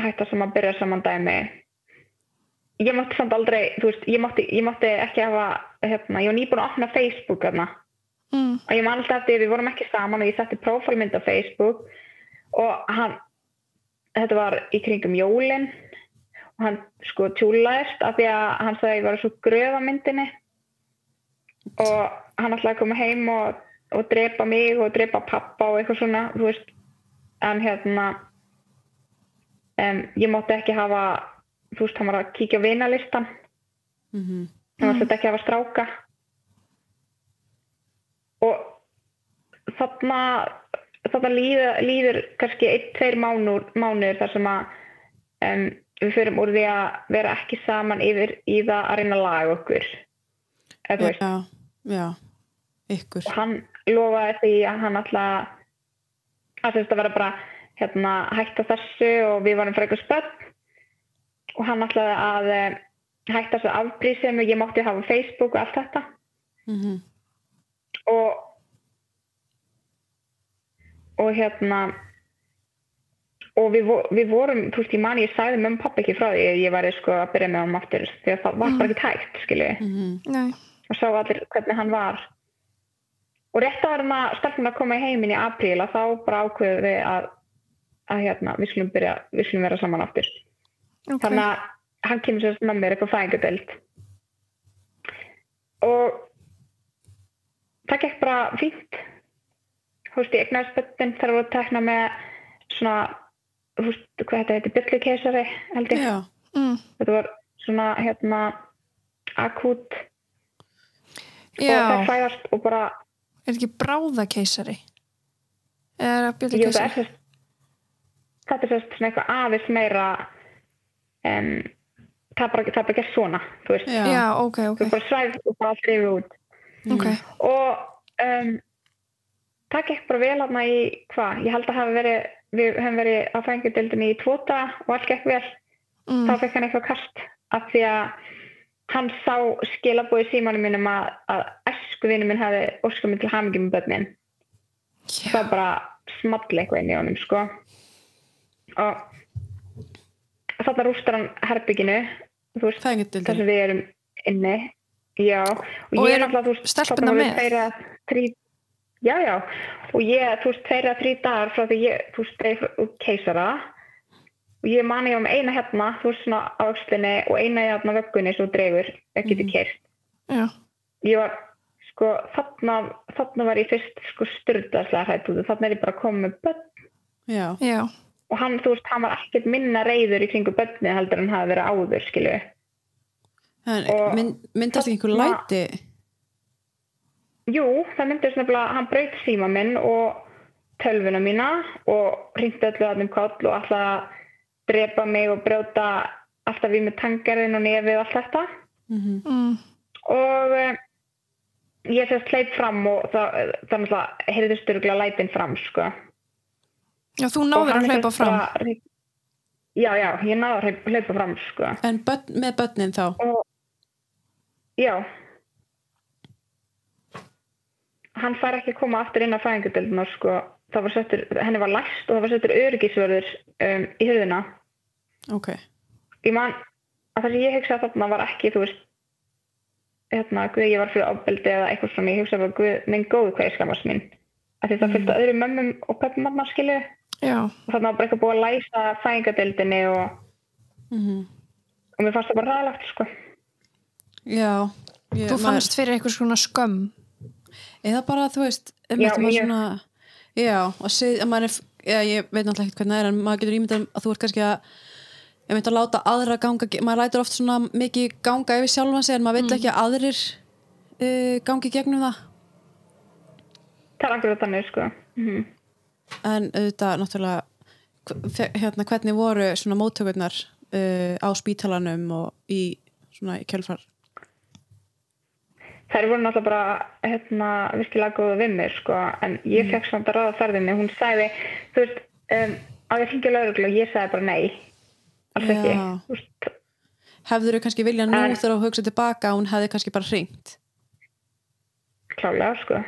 hætta sem að byrja saman dæmi. Ég mátti samt aldrei, þú veist, ég mátti, ég mátti ekki hafa, hérna, ég var nýbúin að opna Facebook, hérna. Mm. Og ég man alltaf eftir, við vorum ekki saman og ég setti prófálmynd á Facebook og hann, þetta var í kringum jólin og hann sko tjúlaðist af því að hann sagði að ég var svo gröð á myndinni og hann ætlaði að koma heim og, og drepa mig og drepa pappa og eitthvað svona, þú veist en hérna um, ég mátti ekki hafa þú veist, hann var að kíkja vinalistan. Mm hann var svolítið ekki að hafa stráka. Og þarna þarna líður, líður kannski einn, tveir mánur, mánuður þar sem að um, við förum úr því að vera ekki saman yfir í það að reyna að laga okkur. Eða þú veist. Já, já, ykkur. og hann lofaði því að hann alltaf að þetta vera bara hérna, hætta þessu og við varum frekar spöld og hann ætlaði að eh, hætta þessu afbrísum og ég mátti hafa Facebook og allt þetta. Mm og og hérna og við, við vorum, þú veist, ég mani ég sagði mömmu pappa ekki frá því að ég væri sko að byrja með hann aftur því að það var bara ekki tækt, skilju -hmm. Nei. og sá allir hvernig hann var. Og rétt að verðum að stelpun að koma í heiminn í apríl að þá bara ákveðu við að, að hérna, við skulum byrja við skulum vera saman aftur ok. þannig að hann kemur sérst með mér eitthvað fæðingadelt og það gekk bara fínt veist, ég egnaði spöttin þegar voru að tekna með svona veist, hvað þetta heitir, byllukeisari held ég mm. þetta var svona hérna akút og það fæðast og bara er ekki bráðakeisari? Er að byrja jú, það er keisari? sérst þetta er sérst svona eitthvað aðeins meira en það er bara, það er bara gert svona þú veist, Já. Já, ok, ok, þú bara svæð og bara þrifið út. Ok. og um, það gekk bara vel aðna í hvað, ég held að verið við hefum verið á fængudildinni í tvota og allt gekk vel, Mm. þá fekk hann eitthvað kast af því að hann sá skilabóði símanum mínum að, að æsku vinnu minn hefði óskar minn til hamingi með börnin. Já, það bara small eitthvað inn í honum sko. Og þarna rústar hann herbygginu veist, þar sem við erum inni. Já, og, Og ég er stelpurnar þarna voru eða þrí- já, já, og ég, þú veist, tveir eða þrý dagar frá því ég, þú veist, dreif út keisara. Og ég mani með eina hérna, þú veist, svona á öxlinni og eina hérna vöggunni svo dreifur, ekki Mhm. til keist já, ég var sko þarna, þarna var ég fyrst sko styrðaslega hrætt út þarna er ég bara komið með börn. Já, já, og hann, þú veist, hann var ekkert minna reyður í kringu börni heldur en hann hafi verið áður skilju mynd, myndast ekki einhver læti? Jú, það myndist nefnilega hann braut síma minn og tölvuna mína og hringdi öllu að um koll og alltaf að drepa mig og brjóta alltaf við með tangarinn og nefið og allt þetta. Mm mm. og uh, ég sérst hleyp fram og það, það náttúrulega heyrðu styrgla lætin fram sko já, þú náður að er hlaupa sem fram. bara- já, já, ég náði að hlaupa- fram sko. En börn, með börnin þá? Og já. Hann fær ekki að koma aftur inn á fæðingadildina sko. það var settur, henni var læst og það var settur öryggisvörður um, í hurðina. Ok, ég man að það sem ég hugsa þarna var ekki þú veist hérna, guð ég var fyrir ofbeldi eða eitthvað svona, ég hugsa bara guð, minn góðu hvað ég skammast mín. Af því það fylgta öðrum mömmum og pöppum manna Já, þarna var bara eitthvað búið að læsa fæðingadeildinni og, mm og mér fannst það bara ræðilegt sko. Já. Ég, þú fannst fyrir eitthvað svona skömm. eða bara þú veist Já, einmitt maður ég- svona, já, að maður er já, ég veit náttúrulega ekkert hvernig það er en maður getur ímyndað að þú ert kannski að ég myndi að láta aðra ganga maður lætur oft svona mikið ganga yfir sjálfan sig en maður veit ekki að aðrir uh, gangi gegnum það. Það er akkurat þannig sko. Mm en auðvitað náttúrulega hérna, hvernig voru svona móttökurnar uh, á spítalanum og í svona í kjölfar? Þær voru náttúrulega bara hérna, virkilega góða við mér sko. En ég fekk samt að ráða ferðinni. Hún sagði, þú veist um, á ég hringi lauruglu og ég sagði bara nei. Alls ekki. Hefður þau kannski vilja nú En- þegar þú hugsa tilbaka hún hefði kannski bara hringt? Klálega sko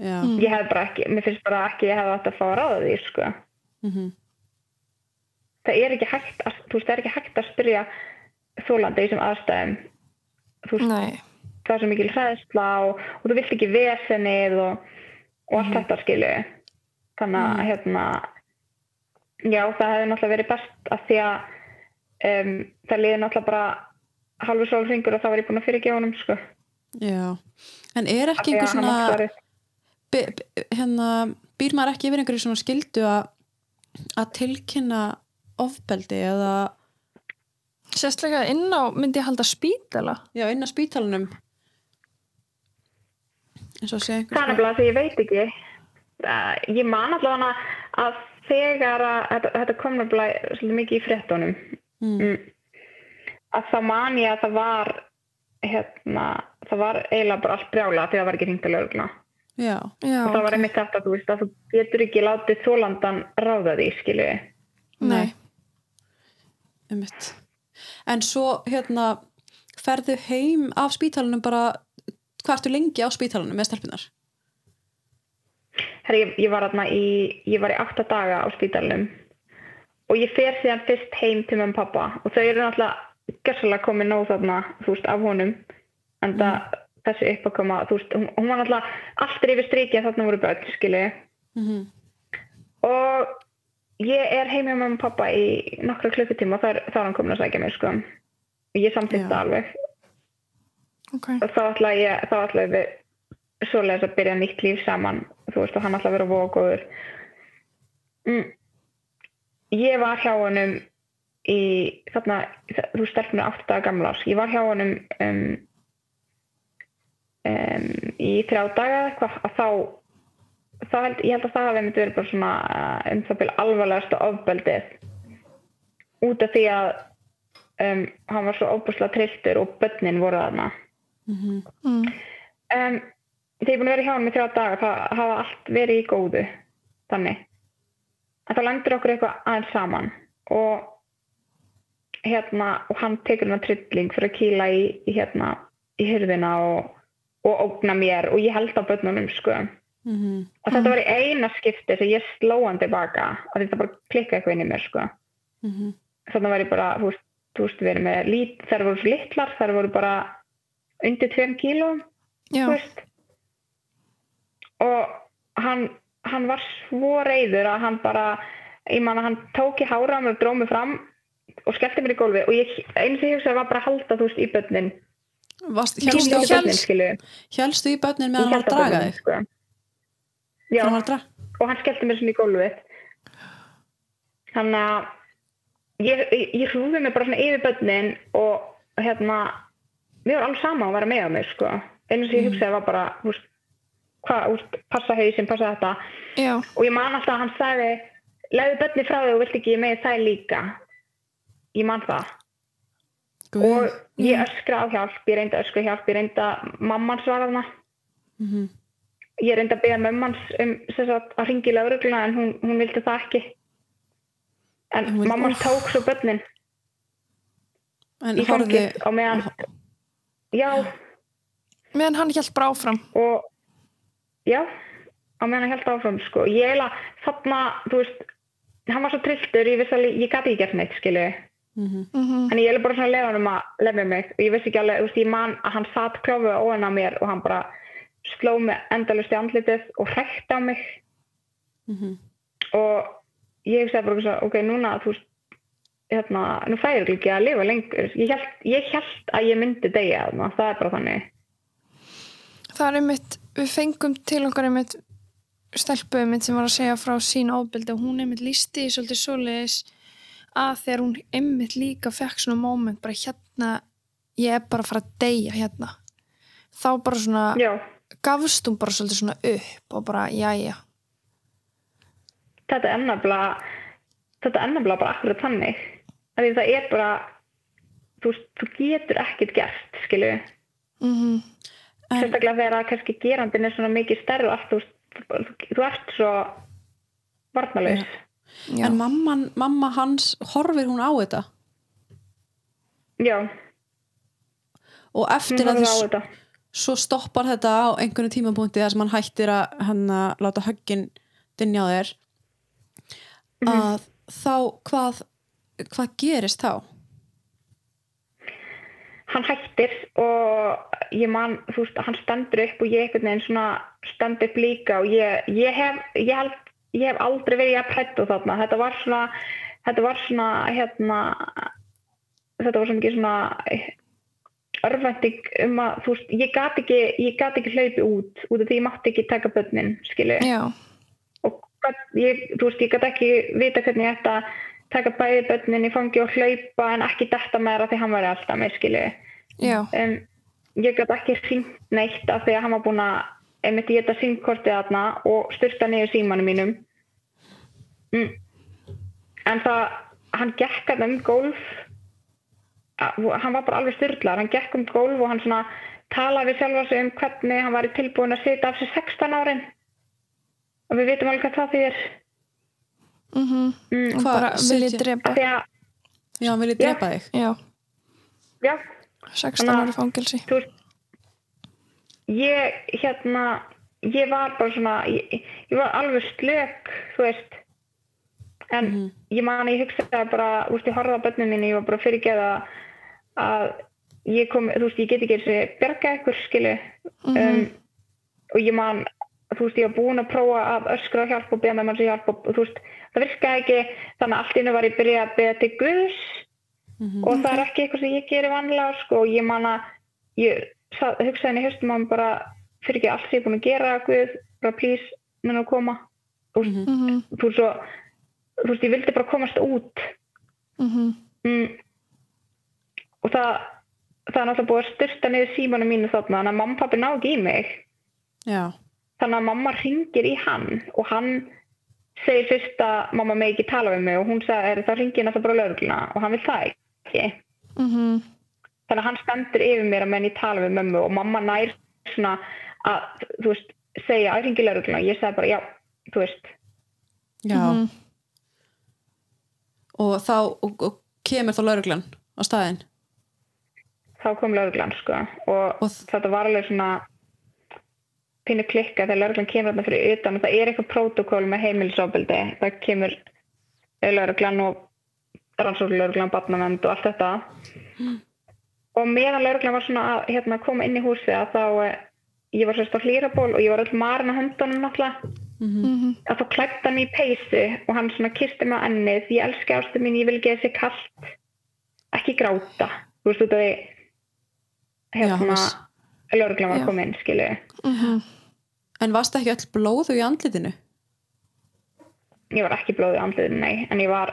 já, ég hef bara ekki, mér finnst bara ekki ég hef átt að fá ráða því sko. Mm það er ekki hægt að, þú veist, það er ekki hægt að spyrja þólandi í þessum aðstæðum. Þú veist, það er svo mikil hræðsla og, og þú vilt ekki vesenið og, og allt þetta skilu þannig að hérna já það hefði náttúrulega verið best að því að um, það liði náttúrulega bara halvu sól hringur og þá var ég búin að fyrirgefa honum sko. Já. En er ekki einhver svona hérna, býr maður ekki yfir einhverju svona skildu að að tilkynna ofbeldi eða sérstaklega inn á myndi ég halda spítala. já, inn á einhver Það er nefnilega því ég veit ekki. Uh, ég man allavega að þegar að þetta, þetta kom nefnilega svolítið mikið í fréttunum mm. að þá man ég að það var hérna, það var eiginlega bara allt brjála því það var ekki hringt að lögna já, Já, og það var einmitt þetta þú veist að þú getur ekki látið þólandan ráða því skilju Nei, einmitt. En svo hérna ferðu heim af spítalunum bara hvað ertu lengi á spítalunum með stelpunar Herri, ég, ég var þarna í ég var í átta daga á spítalunum og ég fer síðan fyrst heim til og pappa og þau eru náttúrulega gerðslega komið nóg þarna þú veist af honum en það þessi upp að koma þú veist hún, var náttúrulega alltaf yfir striki að þarna voru börn skilju mm -hmm. og ég er heim hjá mömmu og pappa í nokkra klukkutíma og þá er, hann komin að sækja mig sko og ég samþýtti Já. það alveg ok. og þá ætla ég þá ætla við svoleiðis að byrja nýtt líf saman þú veist og hann ætla að vera voða góður mm. ég var hjá honum í þarna, þú stelpnir 8 daga gamla. Ég var hjá honum um, um, í þrjá daga eða eitthvað að þá, þá held, ég held að það hafi myndi verið bara svona uh, um það byrja alvarlegasta ofbeldið. Út af því að um, hann var svo óbúslega trilltur og börnin voru þarna. mm. Um, þegar ég er búin að vera hjá hann með þrjá daga það hafa allt verið í góðu. Þannig. En þá lendur okkur eitthvað aðeins saman. Og hérna og hann tekur hann trilling fyrir að kýla í, í hérna í hyrðina og, og ógna mér og ég held á börnunum sko. Mhm. og þetta var í eina skipti sem ég sló hann tilbaka og þetta bara klikka eitthvað inn í mér sko. Mhm. þannig var ég bara, þú veist, við erum með lít, þær voru svo litlar, þær voru bara undir 2 kílóum Já, þú veist. Og hann, hann var svo reyður að hann bara ég man að hann tók í hára á mér og dróð mig fram og skellti mér í gólfi og ég, eins og ég hugsaði var bara að halda þú veist í börnin Helstu, í börnin Ég meðan hann var hélt að draga þig sko. já, hann var draga? Og hann skellti mér svona í gólfið. Þannig að ég, ég, ég hrúði mig bara svona yfir börnin og hérna við varum alveg sama að vera með á mig sko. einu sem ég hugsaði var bara hvað, þú veist, passa hausinn, passa þetta. Já, og ég man alltaf að hann sagði leiðu börni frá þig og vilt ekki með það líka? Ég man það. Og ég öskra á hjálp, ég reyndi að öskra hjálp ég reyndi að mamman svara hana Mhm. ég reyndi að beða mömmans um sagt, að ringi lögregluna en hún, hún vildi það ekki en Hún mamman Úff. tók svo börnin En í horfði fangið á meðan já meðan hann hjælt bara áfram og já, á meðan hann held áfram sko. ég eiginlega þarna þú veist, hann var svo trilltur ég vissi alveg, ég gati ekki gert neitt skilu Mm en ég eiginlega bara svona lefa hann um að lemja mig. Og ég vissi ekki alveg, þú veist, ég man að hann satt klófið á hann á mér og hann bara sló mig endalust í andlitið og hrækt á mig. Mhm. og ég hugsaði bara svo, ok, núna þú veist, hérna, nú fæður ekki að lifa lengur. Ég held, ég held að ég myndi degja þarna, það er bara þannig. Það er einmitt, við fengum til okkar einmitt stelpu einmitt sem var að segja frá sín ofbeldi og hún einmitt lísti í svolítið svoleiðis að þegar hún einmitt líka fekk svona moment bara hérna, ég er bara að fara að deyja hérna. Þá bara svona, já, gafst hún bara svolítið svona upp og bara, jæja. Þetta er nefnilega þetta er nefnilega bara akkurat þannig. Því það er bara þú, þú getur ekkert gert skilu, mm En- sérstaklega þegar kannski gerandin er svona mikið allt, þú, þú, þú ert svo varnalaus já, En mamman, mamma hans, horfir hún á þetta? já, Og eftir að þess, svo stoppar þetta á einhvern tímapunkti þar sem hann hættir að hann að láta höggin dinja þér að þá hvað hvað gerist þá? hann hættir og ég man, þú veist, hann stendur upp og ég einhvern veginn svona stend upp líka og ég, ég hef ég held, ég hef aldrei verið að prættu þarna, þetta var svona þetta var svona, hérna þetta var svona ekki svona örvænting um að, þú veist, ég gat ekki ekki hlaupi út, út af því ég mátti ekki taka börnin, skilu já, og ég, þú veist, ég gat ekki vita hvernig að taka bæði börnin í fangi og hlaupa en ekki detta með það því hann væri alltaf með, skilu já, um, ég gæti ekki hringt neitt af því að hann var búinn að einmitt ég geta símkortið þarna og styrta niður símanum mínum. Mm. en það hann gekk hann um gólf. Hann var bara alveg styrlar hann gekk um gólf og hann svona talaði við sjálfa sig um hvernig hann var tilbúin að sita af sér 16 árin. Og við vitum alveg hvað það þýðir. Mhm. Mm. og Hvað, bara viljið setja- drepa því að, Já, vilja Já. drepa þig. Já, já, 16 Þannig að- ári fangelsi. þú veist ég hérna ég var bara svona ég, ég var alveg slök þú veist. En ég man að ég hugsaði bara þú veist ég horfði á börnum minni ég var bara fyrirgeða að ég kom þú veist ég get ekki þessi bjarga ykkur skilu um, og ég man þú veist ég var búin að prófa að öskra hjálp og beða með mann sem hjálp og þú veist það virkaði ekki. Þannig að allt innu var ég byrjað að beða til Guðs. Og það er ekki eitthvað sem ég gerir vanlega sko, og ég man að ég sað, hugsaði henni í höstum að bara fyrir ekki allt sem ég er búin að gera Guð, bara please, menn að koma? Þú veist, mhm, þú veist svo þú veist, ég vildi bara komast út. Mhm, mm, og það það er náttúrulega búið að styrta niður símanum mínu þarna þannig að mamma og pappi ná ekki í mig. Já, þannig að mamma ringir í hann og hann segir fyrst að mamma með ekki tala við mig og hún sagði þá ringir náttúrulega bara lögregluna og hann vil það ekki. Mhm. Þannig að hann stendur yfir mér að menn ég tala við mömmu og mamma nær svona að þú veist, segja ringi lögregluna ég sagði bara já, þú veist. Já. Mhm. og þá og, og kemur þá lauruglan á staðinn? Þá kom lögreglan sko. Og, Og þetta var alveg svona pínu klikka þegar lögreglan kemur þarna fyrir utan og það er eitthvað prótokól með heimilisofbeldi. Það kemur lögreglan og rannsóknlögreglan, barnavend og allt þetta og meðan lögreglan var svona að hérna, koma inn í húsið að þá eh, ég var sérst á hlýraból og ég var öll marin á höndunum náttúrulega Mhm. að þá klætti hann mig í peysu og hann svona kisti mig á ennið ég elski ástu mín, ég vil ekki þessi kallt ekki gráta þú veist af því Já, hérna lögreglan var Já. komin skilu Mhm. en varst ekki öll blóðu í andlitinu ég var ekki blóðið í andlitinu, nei en ég var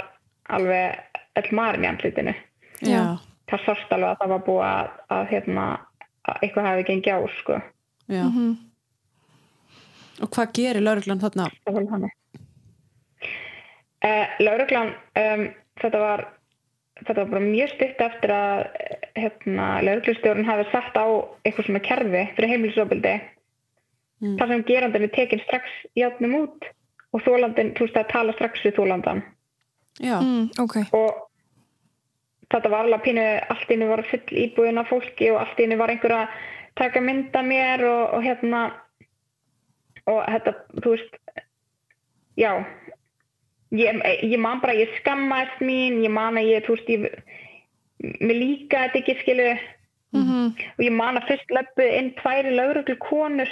alveg öll marin í andlitinu Já. Það sást alveg að það var búið að, að hérna að eitthvað hafi gengið á sko. Já. Mhm. og hvað gerir lauruglan þarna? Uh, lögreglan um, þetta var þetta var bara mjög stutt eftir að hérna, lögreglustjórun hafi sett á eitthvað svona kerfi fyrir heimilisofbildi Mm. þar sem gerandin er tekin strax játnum út og þólandin, þú veist að tala strax við þólandan já, Mm, ok. Og þetta var alveg pínu, allt innu var full íbúðin af fólki og allt innu var einhver að taka mynda mér og, og hérna og þetta, þú veist já ég, ég man bara, ég skammaðist mín ég man að ég, þú veist ég, mér líka þetta ekki skilu Mhm. og ég man að fyrst löpuð inn tværi lauruglu konur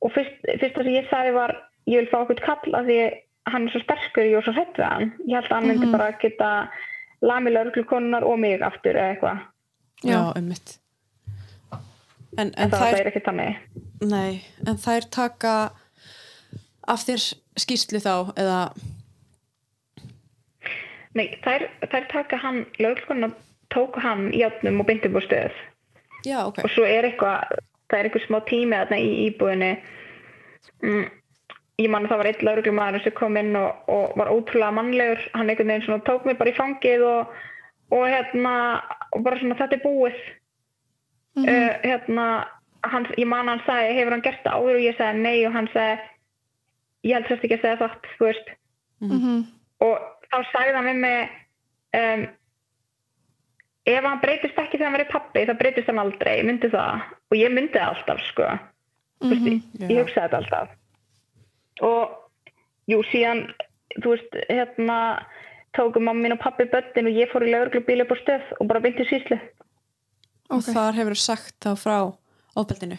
og fyrst, fyrst það sem ég sagði var ég vil fá okkur kall af því hann er svo sterkur ég var svo hrætt við hann ég held að hann myndi Mhm. bara geta lamið lauruglu konunar og mig aftur eða eitthvað. Já, ummitt en, en en það, þær það er ekki þannig. Nei, en þær taka af þér skýrslu þá eða, Nei, þær, þær taka hann lauruglukonar tóku hann í átnum og upp á stöð. Já, ok. Og svo er eitthvað það er eitthvað smá tími þarna í íbúðinni. Mm, ég man að það var einn lauruglumæður sem kom inn og, og var ótrúlega mannlegur. Hann einhvern veginn svona tók mig bara í fangið og, og hérna og bara svona þetta er búið. Uh, hérna hann, ég man að hann sagði hefur hann gert það áður? Og ég sagði nei. Og hann sagði ég held sérst ekki að segja það þú veist. Mhm. og þá sagði hann við mig um, ef hann breytist ekki þegar hann verið pappi þá breytist hann aldrei, ég myndi það? Og ég myndi það alltaf sko. Mm Mhm. ég, ég hugsaði þetta alltaf og jú síðan þú veist hérna tóku mamma mín og pappi börnin og ég fór í lauruglubíl upp á stöð og bara beinti síslu og Ok. þar hefur sagt þá frá ofbeldinu?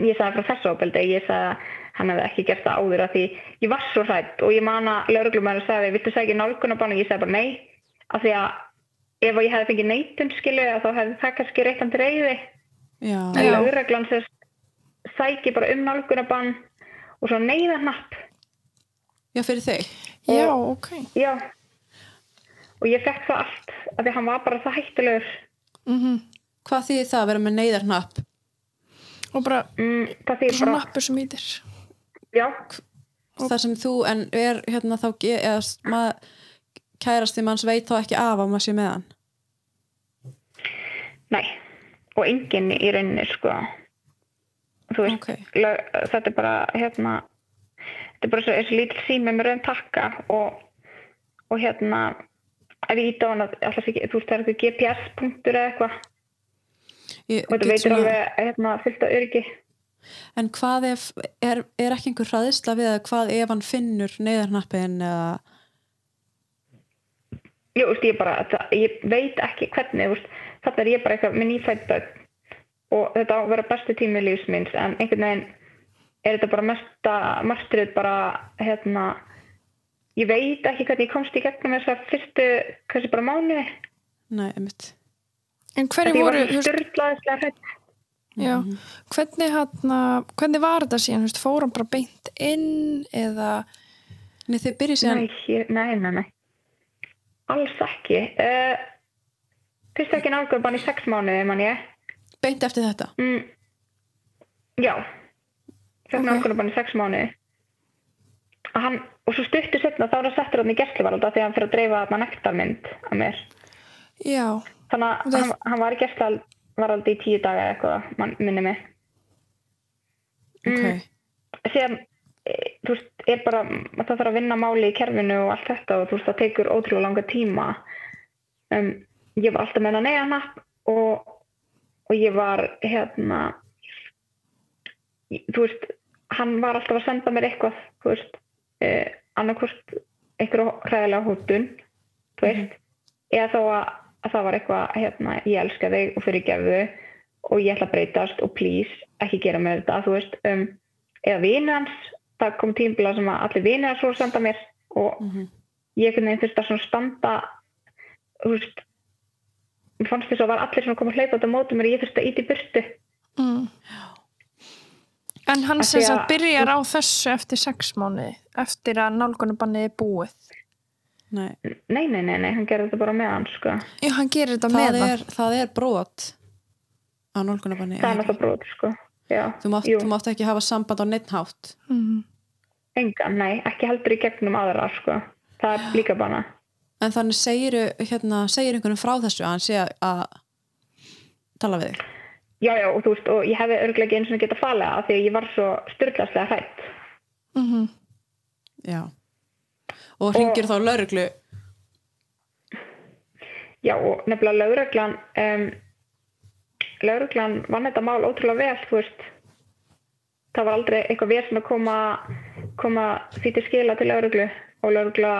Ég sagði frá þessu ábeldi, ég sagði að hann hefði ekki gert það áður að því ég var svo hrætt og ég man að lauruglumæður sagði, viltu segja nálgunabann og ég sagði bara nei, af því að ef ég hefði fengið neitun skilu þá hefði það kannski reytandi reyði já, en lauruglan sérst sæki bara um nálgunabann og svo neyðarnapp já, fyrir þig? Já, ok. Já. Og ég fekk það allt af því að hann var bara það hættulegur. Mhm. hvað þýðir það að vera með neyðarnapp Og bara mm, svona bara, nappur sem ítir já, þar sem þú en er hérna þá eða s- mað, kærasti manns veit þá ekki af að maður sé með hann? Nei. Og enginn í rauninni sko veist, Ok. lög, þetta er bara hérna þetta er bara svo, þessi lítil sími með raun takka og, og hérna ef ég ít á hann að alltaf þú veist það er eitthvað GPS-punktur eða eitthvað. Og þetta svona- alveg hérna fyllt af öryggi. En hvað ef, er, er ekki einhver hraðisla við að hvað ef hann finnur neyðarnappin eða, Jú, veist, ég, bara, ég veit ekki hvernig þetta er ég bara eitthvað með nýfætt börn og þetta á að vera bestu tími lífsminns en einhvern veginn er þetta bara mesta marstrið bara hérna ég veit ekki hvernig ég komst í gegnum þess að fyrstu, hversu bara mánuði. Nei, einmitt. En hverju voru, já. Hvernig hann, hvernig var þetta síðan, þú veist, fór hann bara beint inn eða Nei, þið byrjið síðan nei, nei, nei, nei. Alls ekki. Uh, fyrst ekki nálgöfban í sex mánuði mann ég beint eftir þetta? Mm, já. Ok. okay. nálgöfban í sex mánuði. Og, hann, og svo stuttu setna þá er hann settur hann í gæsluvaralda því hann fyrir að dreifa nektarmynd að mér. Já, þannig að hann, hann var í gæsluvaraldi í tíu daga eða eitthvað, mann minni mig. Ok, síðan e, þú veist, er bara það þarf að vinna máli í kerfinu og allt þetta og þú veist, það tekur ótrúlega langa tíma. Um, ég var alltaf með hann neyja hana og, og ég var hérna þú veist, hann var alltaf að senda mér eitthvað þú veist, eh, annarkvort einhverju hræðilega hótun þú veist, eða þá að, að það var eitthvað, hérna, ég elska þig og fyrir gefðu og ég ætla að breytast og please, ekki gera mér þetta þú veist, um, eða vinu hans það kom tímbila sem að allir vinu hans voru að senda mér og Mhm. ég einhvern veginn þurfti að svona standa þú veist mér fannst þess að var allir að koma að hleypa þetta móti mér og ég þurfti að íti burtu mm. En hann sem sagt að- byrjar á þessu eftir sex mánuði, eftir að nálgunubannið er búið. nei nei, nei, nei, nei, hann gerði þetta bara með hann sko. Já, hann gerir þetta það með er, það er brot á nálgunabanni það er náttúrulega brot sko. Já, þú mátt, jú, þú mátt ekki hafa samband á neittnátt Mm. engan, nei, ekki heldur í gegnum aðra sko. það er líka bara en þannig segir, hérna, segir einhvern frá þessu að hann sé að- tala við þig? Já, já, og þú veist, og ég hefði örglega ekki eins og geta falið að því að ég var svo styrlaslega hrætt Mm já. Og ringir þá lauruglu Já, og nefnilega lauruglan um, lauruglan vann þetta mál ótrúlega vel, þú veist. Það var aldrei eitthvað vesen að koma koma því til skila til lauruglu og laurugla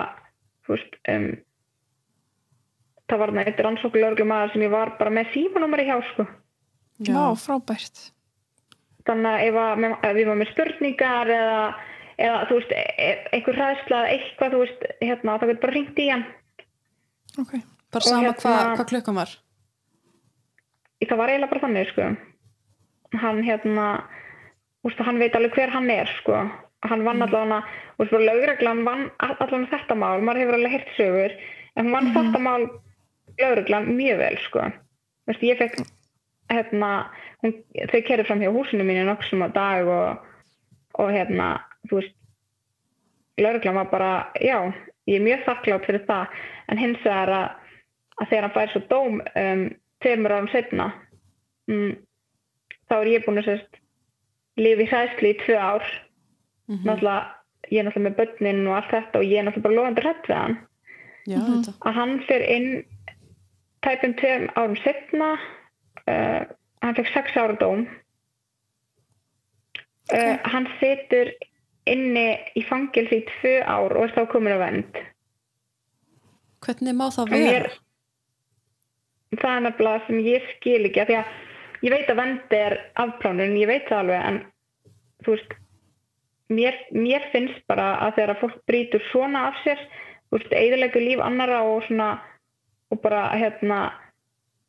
þú veist um, það var það eitt rannsóku lauruglu maður sem ég var bara með símanúmeri hjá sko já, frábært. þannig að ef, að, ef við varum með spurningar eða, eða þú veist e- einhver hræðsla eða eitthvað, þú veist hérna, það getur bara ringt í hann Ok. bara og sama hérna- hvað hva klukkan var það var eiginlega bara þannig sko. hann hérna úst, hann veit alveg hver hann er sko. hann vann allavega úst, bara lögreglan vann allavega þetta mál maður hefur alveg heyrt sögur en hún vann þetta mál lögreglan mjög vel sko. Vist, ég fekk hérna, hún, þau kerði fram hjá húsinu mínu nokksum á dag og, og hérna þú veist lögreglan var bara, já, ég er mjög þakklátt fyrir það, en hins vegar að, að þegar hann fær svo dóm um, tveimur árum setna um, þá er ég búin að sérst lifi í hræðslu í tvö ár. Mhm. náttúrulega, ég er náttúrulega með börnin og allt þetta og ég er náttúrulega bara lofandi hrætt við hann. Já, þetta að hann fyrir inn tæpum tveim árum setna uh, hann fekk sex ára dóm. Uh, hann situr inni í fangilsi í tvö ár og er þá komin á vend hvernig má það vera mér, það er nefnilega sem ég skil ekki því að ég veit að vend er afplánun, ég veit það alveg en þú veist mér, mér finnst bara að þegar fólk brýtur svona af sér þú veist, eðilegu líf annara og svona og bara hérna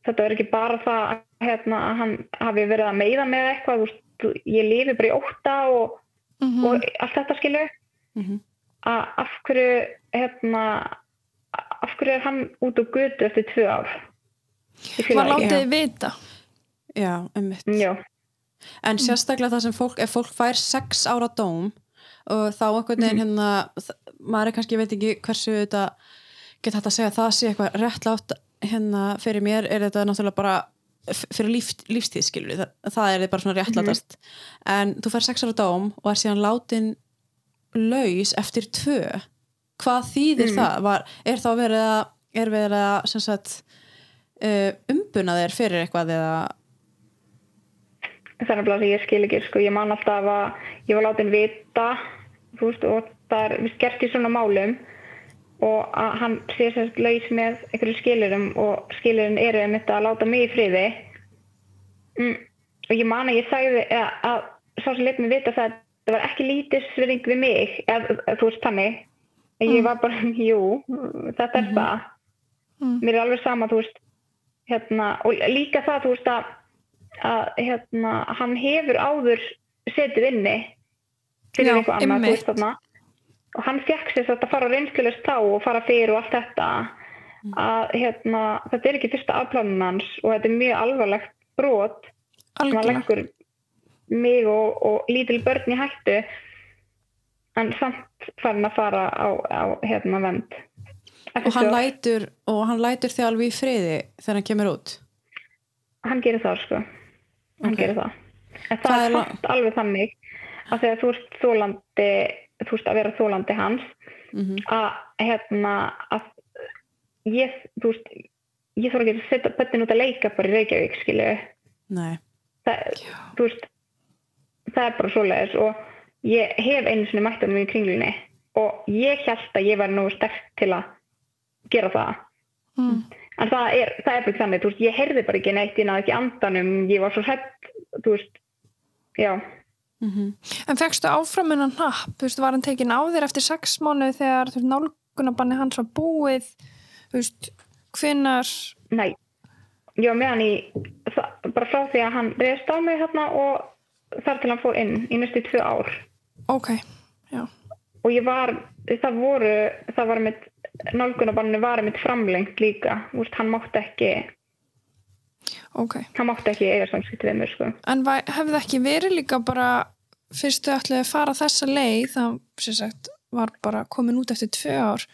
þetta er ekki bara það hérna, að hann hafi verið að meiða með eitthvað þú veist, ég lifi bara í ótta og, Mm og allt þetta skilu Mhm. að af hverju hérna af hverju er hann út á götu eftir tvö ár ekki. látið þið vita? já, Já, En sérstaklega það sem fólk, ef fólk fær sex ára dóm og þá einhvern veginn hérna, þ- maður er kannski, ég veit ekki hversu þetta get hægt að segja að það sé eitthvað réttlátt hérna fyrir mér er þetta náttúrulega bara fyrir líf, lífstíð skilur það, það er þið bara svona réttlátast. En þú fær sex ára dóm og er síðan látin laus eftir tvö. Hvað þýðir það? Var, er þá verið að er verið að sagt uh, umbuna þér fyrir eitthvað eða? Það er nefnilega því ég skil ekki sko, ég man alltaf að ég var látin vita þú veist, og það er vist gert í svona málum og að hann sé sérst laus með einhverju skilurum og skilurum eru um þetta að láta mig í friði. Mm, og ég man að ég sagði að, að sá sem leitt mig vita það að það var ekki lítið svirðing við mig eða þú veist þannig. Ég var bara, jú, þetta er það. Mér er alveg sama, þú veist hérna, og líka það, þú veist að að hérna, hann hefur áður setið inni fyrir eitthvað annað þú veist, þarna. Og hann fekk sér að fara reynslulist þá og fara fyrir og allt þetta að hérna, þetta er ekki fyrsta afplánun hans og þetta er mjög alvarlegt brot sem að algjörlega. leggur mig og, og lítil börn í hættu en samt farin að fara á, á hérna vend og hann lætur og hann lætur þig alveg í friði þegar hann kemur út? Hann gerir það sko. Hann Ok. gerir það. En það Hvað er alveg þannig að þegar þú ert þólandi þú veist að vera þólandi hans mm að hérna að ég, þú veist ég þarf ekki að setja bönnin út að leika bara í Reykjavík skilju þú veist það er bara svoleiðis og ég hef einu sinni mætt um í kringlunni og ég held að ég var nú sterk til að gera það. Mm. en það er, það er bara ekki þannig, þú veist, ég heyrði bara ekki neitt, ég náði ekki andanum, ég var svo hrætt þú veist, já mm En fegstu áfram hennan hnapp, þú veist, var hann tekin á þér eftir sex mánuð þegar þú veist, nálgunabanni hans var búið, þú veist, hvinnar, nei, ég var með hann í bara frá því að hann reyðst á mig hérna og þar til hann fór inn í næstu tvö ár. Ok, já, og ég var, það voru það var mitt, nálgunabannu var mitt framlengt líka, þú veist, hann mátti ekki ok. hann mátti ekki eiga samskipt við mér, sko. En hefði ekki verið líka bara, fyrst þau ætlaði að fara þessa leið, það, sem sagt, var bara komin út eftir tvö ár,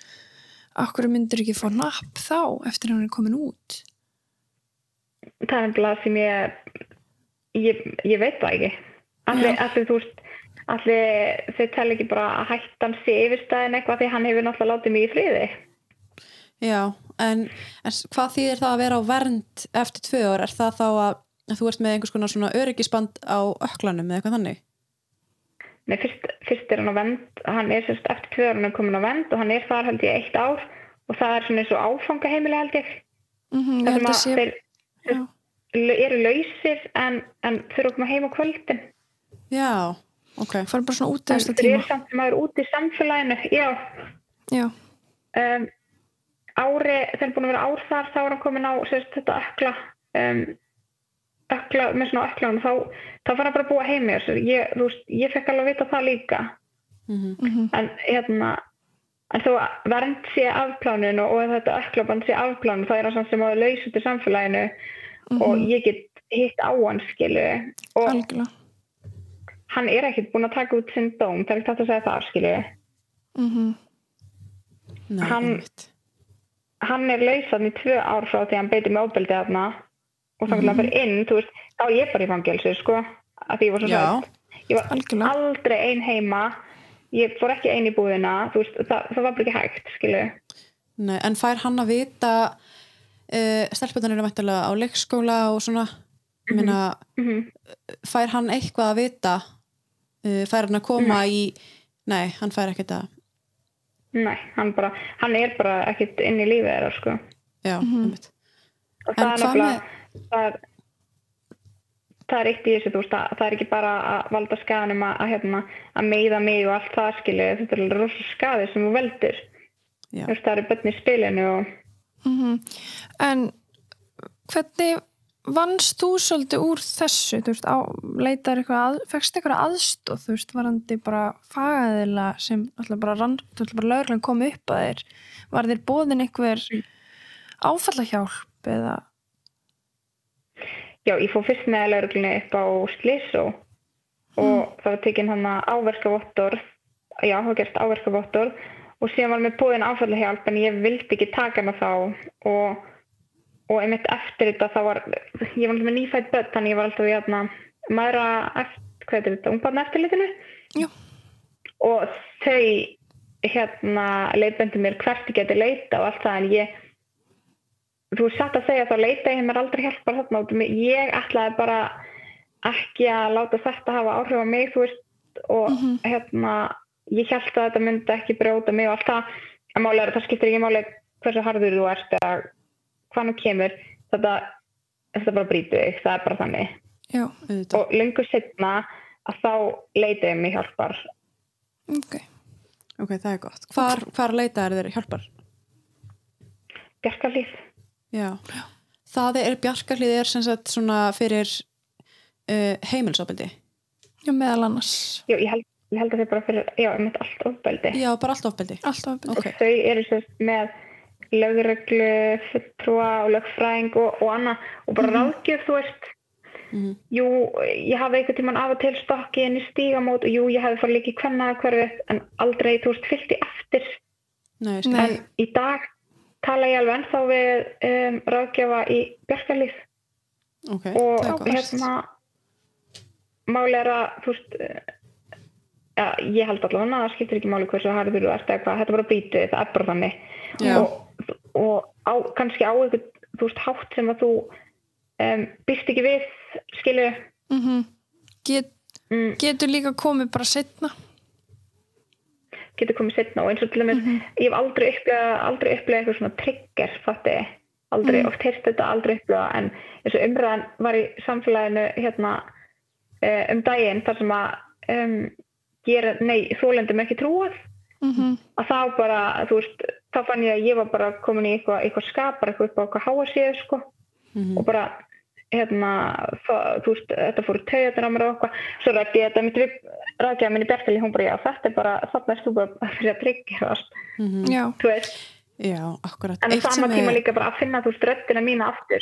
akkur myndir ekki fá napp þá, eftir hann er komin út? það er nefnilega sem ég ég, ég veit það ekki. Allir, allir þú veist allir þau tel ekki bara að hættan sé yfirstæðin eitthvað því hann hefur náttúrulega látið mig í friði já en, en hvað þýðir það að vera á vernd eftir tvö ár, er það þá að, að þú ert með einhvers konar svona öryggisband á öklanum eða eitthvað þannig? Nei, fyrst, fyrst er hann á vend hann er sérst eftir tvö árunum komin á vend og hann er þar held ég eitt ár og það er svona eins og áfangaheimili held ég. Mm þar ég sem að að þeir já, l- eru lausir en, en þurfa að koma heim á kvöldin. Já, ok. Fara bara svona út eftir þeir tíma. eru samt sem aður út í samfélaginu já, Já, um, ári, þegar hann búin að vera ár þar þá er hann komin á sérst, þetta ökla um, ökla, með svona öklanum þá, þá fann hann bara að búa heim með þessu. Ég, þú veist, ég fekk alveg að vita það líka. Mm mm en hérna en þó vernd sé afplánun og, og þetta öklaband sé afplánun þá er hann samt sem að laus út í samfélaginu og ég get hitt á hann skilu og algjörlega. hann er ekkert búin að taka út sinn dóm það er ekki hægt að segja það skilu Mm Nei, Hann- einmitt. Hann er lausan í tvö ár frá því hann beiti með óbeldi þarna og þannig að hann fyrir inn, þú veist, þá er ég bara í fangelsu, sko, að því ég var svo hrædd. Ég var Algjörlega. aldrei ein heima, ég fór ekki ein í búðina, veist, það, það var bara ekki hægt, skilu. Nei, en fær hann að vita uh, stelputan eru mættulega á leikskóla og svona mm -hmm. Mm fær hann eitthvað að vita uh, fær hann að koma í nei, hann fær ekkert að Nei, hann bara, hann er bara ekkert inn í lífið þeirra, sko. já, einmitt Og En það er hvað nefnilega, það er, það er eitt í þessu, þú veist, að, það er ekki bara að valda skadanum að, að, hérna, að meiða mig og allt það, skilu, þetta er alveg rosa skadi sem þú veldur. Já. Þú veist, það eru börn í spilinu og -hmm. En hvernig vannst þú svolítið úr þessu, þú veist, á, leitar eitthvað, að, fegst eitthvað aðstóð, þú veist, varandi bara fagaðila sem alltaf bara rann, veist, bara lögurlega kom upp að þér, var þér bóðin einhver áfallahjálp eða, Já, ég fór fyrst með lauruglunni upp á Slísó og það var tekinn hann að áverkavottor, já, það var gert áverkavottor og síðan var mér búin áfallahjálp en ég vildi ekki taka hana þá og, og einmitt eftir þetta þá var, ég var alltaf með nýfætt börn þannig ég var alltaf í hérna maðura eftir, hvað er þetta, ungbarn eftirlitinu jú, og þau hérna leitbendi mér hvert ég geti leita og allt það en ég þú satt að segja þá leita ég mér aldrei hjálpar þarna út um ég ætlaði bara ekki að láta þetta hafa áhrif á mig þú veist og hérna ég held að þetta myndi ekki brjóta mig og allt það. En máli að það skiptir ekki máli hversu harður þú ert eða hvað nú kemur þetta, þetta bara brýtu þig, það er bara þannig. Já, auðvitað. og lengur setna að þá leita ég mig hjálpar. Ok, ok, það er gott. Hvar, hvar leita er þeir hjálpar? bjarkarlíf Já. það er bjarkarlið er sem sagt svona fyrir uh, heimilsofbeldi já, meðal annars, Já, ég held, ég held að þau bara fyrir, já, ég myndi allt ofbeldi. já, bara allt ofbeldi. Alltaf að byrja, ok, Og þau eru sérst með lögreglu, fulltrúa og lögfræðing og, og annað og bara ráðgjöf, þú veist. Jú, ég hafði einhvern tímann af og til stokki inn í stígamót og jú, ég hafði farið líka í kvenna en aldrei, þú veist, fyllt í eftir. Nei. Nei. en í dag tala ég alveg ennþá við um, ráðgjöfa í björkalíf ok, og hérna máli er að þú veist eh, ja, ég held allavega að það skiptir ekki máli hversu harður þú ert eða hvað, þetta er bara bítið, það er bara þannig Já. og, og á, kannski á einhvern veist hátt sem að þú um, býst ekki við skilu mm Get, mm, getur líka komið bara setna getur komið setna og eins og til dæmis ég hef aldrei upplegað aldrei upplegað eitthvað svona trigger fatti, aldrei, oft heyrst þetta aldrei upplegað en eins og umræðan var í samfélaginu hérna uh, um daginn þar sem að um, gera, nei, þólendum ekki trúað. Mm að þá bara, þú veist, þá fann ég að ég var bara komin í eitthvað, eitthvað skapar eitthvað upp á eitthvað háa séu, sko. Mhm. og bara, hérna það, þú veist, þetta fór taugatir á mér og eitthvað, svo rætti ég þetta mitt við rækjaði minni Bertili, hún bara, já, þetta er bara þarna erst þú bara fyrir að tryggja það, Mhm. Já, þú veist. Já, akkurat. En á sama tíma er- líka bara að finna, þú veist, röddina mína aftur.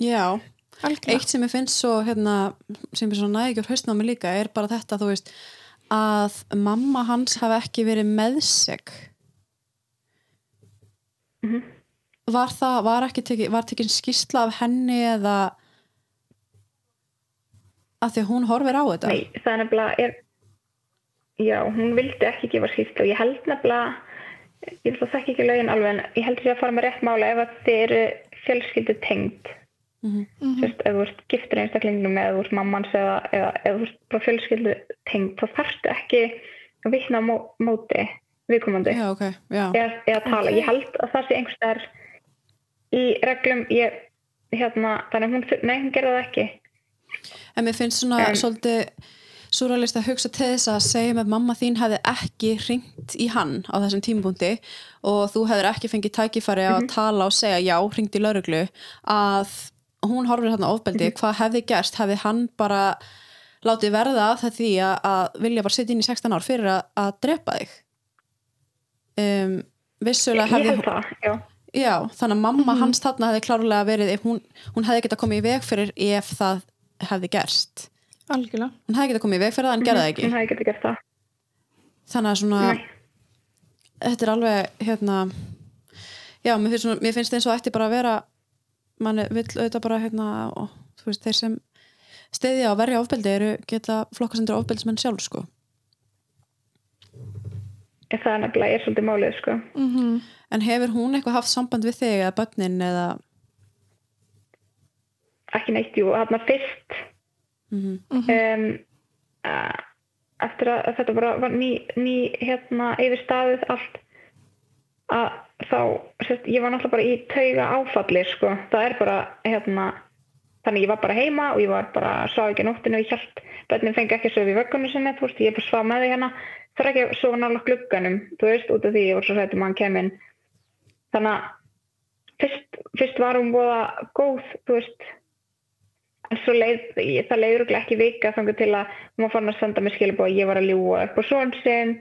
Já, algjörlega. Eitt sem ég finnst svo hérna, sem er svona nægjur haustin á mig líka er bara þetta, þú veist að mamma hans hafi ekki verið meðseg Mhm. var það, var ekki tekið var tekið skýrsla af henni eða að því að hún horfir á þetta? Nei, það er nefnilega er, já, hún vildi ekki gefa skýrt og ég held nefnilega ég vil það þekki ekki lögin alveg en ég held að ég að fara með rétt mála ef að þið eru fjölskyldu tengd. Mhm. Sest, ef þú ert giftur einstaklingnum eða þú ert mammans eða, eða, eða þú ert bara fjölskyldu tengd þá þarftu ekki að vitna á mó, móti viðkomandi. Já, ok, já. Eða, eða tala. Ég held að það sé einhvers þar í reglum ég, hérna, þannig að hún, nei, hún gerði það ekki. En mér finnst svona En- svolítið súralist að hugsa til þess að segja með mamma þín hefði ekki ringt í hann á þessum tímpunkti og þú hefur ekki fengið tækifæri að tala og segja já, ringt í lauruglu að hún horfir þarna ofbeldi, hvað hefði gerst? Hefði hann bara látið verða það því að, að vilja bara sitja inn í 16 ár fyrir að, að drepa þig um, vissulega ég hefði held það, já. Já, þannig að mamma hans þarna hefði klárlega verið hún, hún hefði getað komið í veg fyrir ef það hefði gerst. Algjörlega. Hún hefði getað komið í veg fyrir það en gerði það ekki. hún hefði getið gert það. Þannig að svona Nei. þetta er alveg hérna já, mér finnst, svona, mér finnst eins og ætti bara að vera mann vill auðvitað bara hérna og þú veist, þeir sem stiðja og verja ofbeldi eru geta flokkasendur ofbeldismenn sjálf sko það er nefnilega er svolítið málið sko. mm en hefur hún eitthvað haft samband við þig eða börnin eða? Ekki neitt, jú, þarna fyrst. Mm um, uh, eftir að þetta bara var ný, ný hérna yfir staðið allt að þá, sérst, ég var náttúrulega bara í tauga áfalli, sko, það er bara hérna, þannig ég var bara heima og ég var bara, sá ekki nóttinu og ég held, bönnin fengi ekki að sofa í vöggunum sinni, þú veist, ég bara svaf með því hérna er ekki að sofa nála glugganum, þú veist, út af því ég var svo sættum að hann kem inn. Þannig að fyrst, fyrst var hún búða góð, þú veist en svo leið, ég, það leiður ekki vika þannig til að hún fann að senda mér skilabóð að ég var að ljúa upp á svon sinn.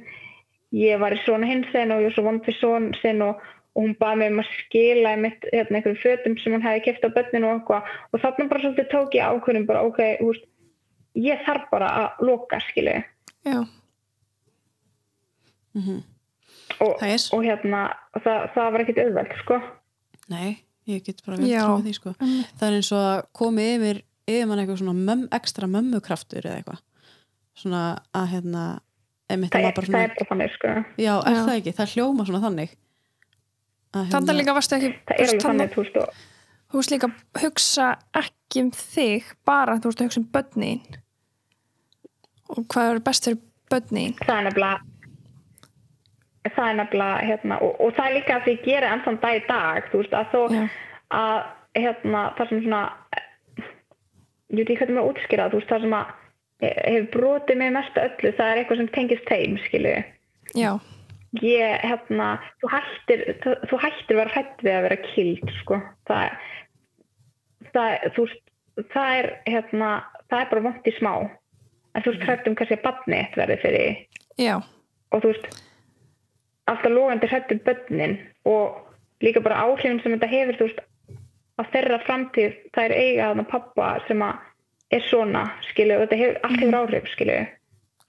Ég var í svona hinn sinn og ég var svo vond fyrir svon sinn og, og hún baði mig um að skila einmitt, hérna, einhverjum fötum sem hún hefði kæft á börninu og eitthvað. Og þarna bara svolítið tók ég ákvörðum bara ok, veist, ég þarf bara að loka skilu já, og, Það er- og hérna og það, það var ekkit auðveld sko. Nei, ég get bara vel trúið því sko. Það er eins og að komi yfir yfir mann eitthvað svona möm, ekstra mömmukraftur eða eitthvað. Svona að hérna einmitt það að er, bara það svona er bara þannig sko. Já, er Já. það ekki? Það hljóma svona þannig. Að, hérna, þannig líka varstu ekki það er alveg þannig, þú veist, og þú veist líka að hugsa ekki um þig bara þú veist að hugsa um börnin. Og hvað er best fyrir börnin? Það er nefnilega það er nefnilega hérna, og, og það er líka að því ég gera enn þann dag í dag þú veist að þó Já. að hérna, það sem svona ég veit ekki með að útskýra þú veist það sem að hefur brotið mig mest öllu það er eitthvað sem tengist þeim skilu já, ég hérna þú hættir, þú, þú hættir vera hrætt við að vera kild sko. Það, það, þú veist, það er hérna það er bara vont í smá. En þú veist hrætt um kannski að badni eitt verði fyrir já, og þú veist alltaf logandi hrættum börnin og líka bara áhrifin sem þetta hefur þú veist á þeirra framtíð það er eiga þarna pappa sem að er svona skilu og þetta hefur, allt hefur áhrif skilu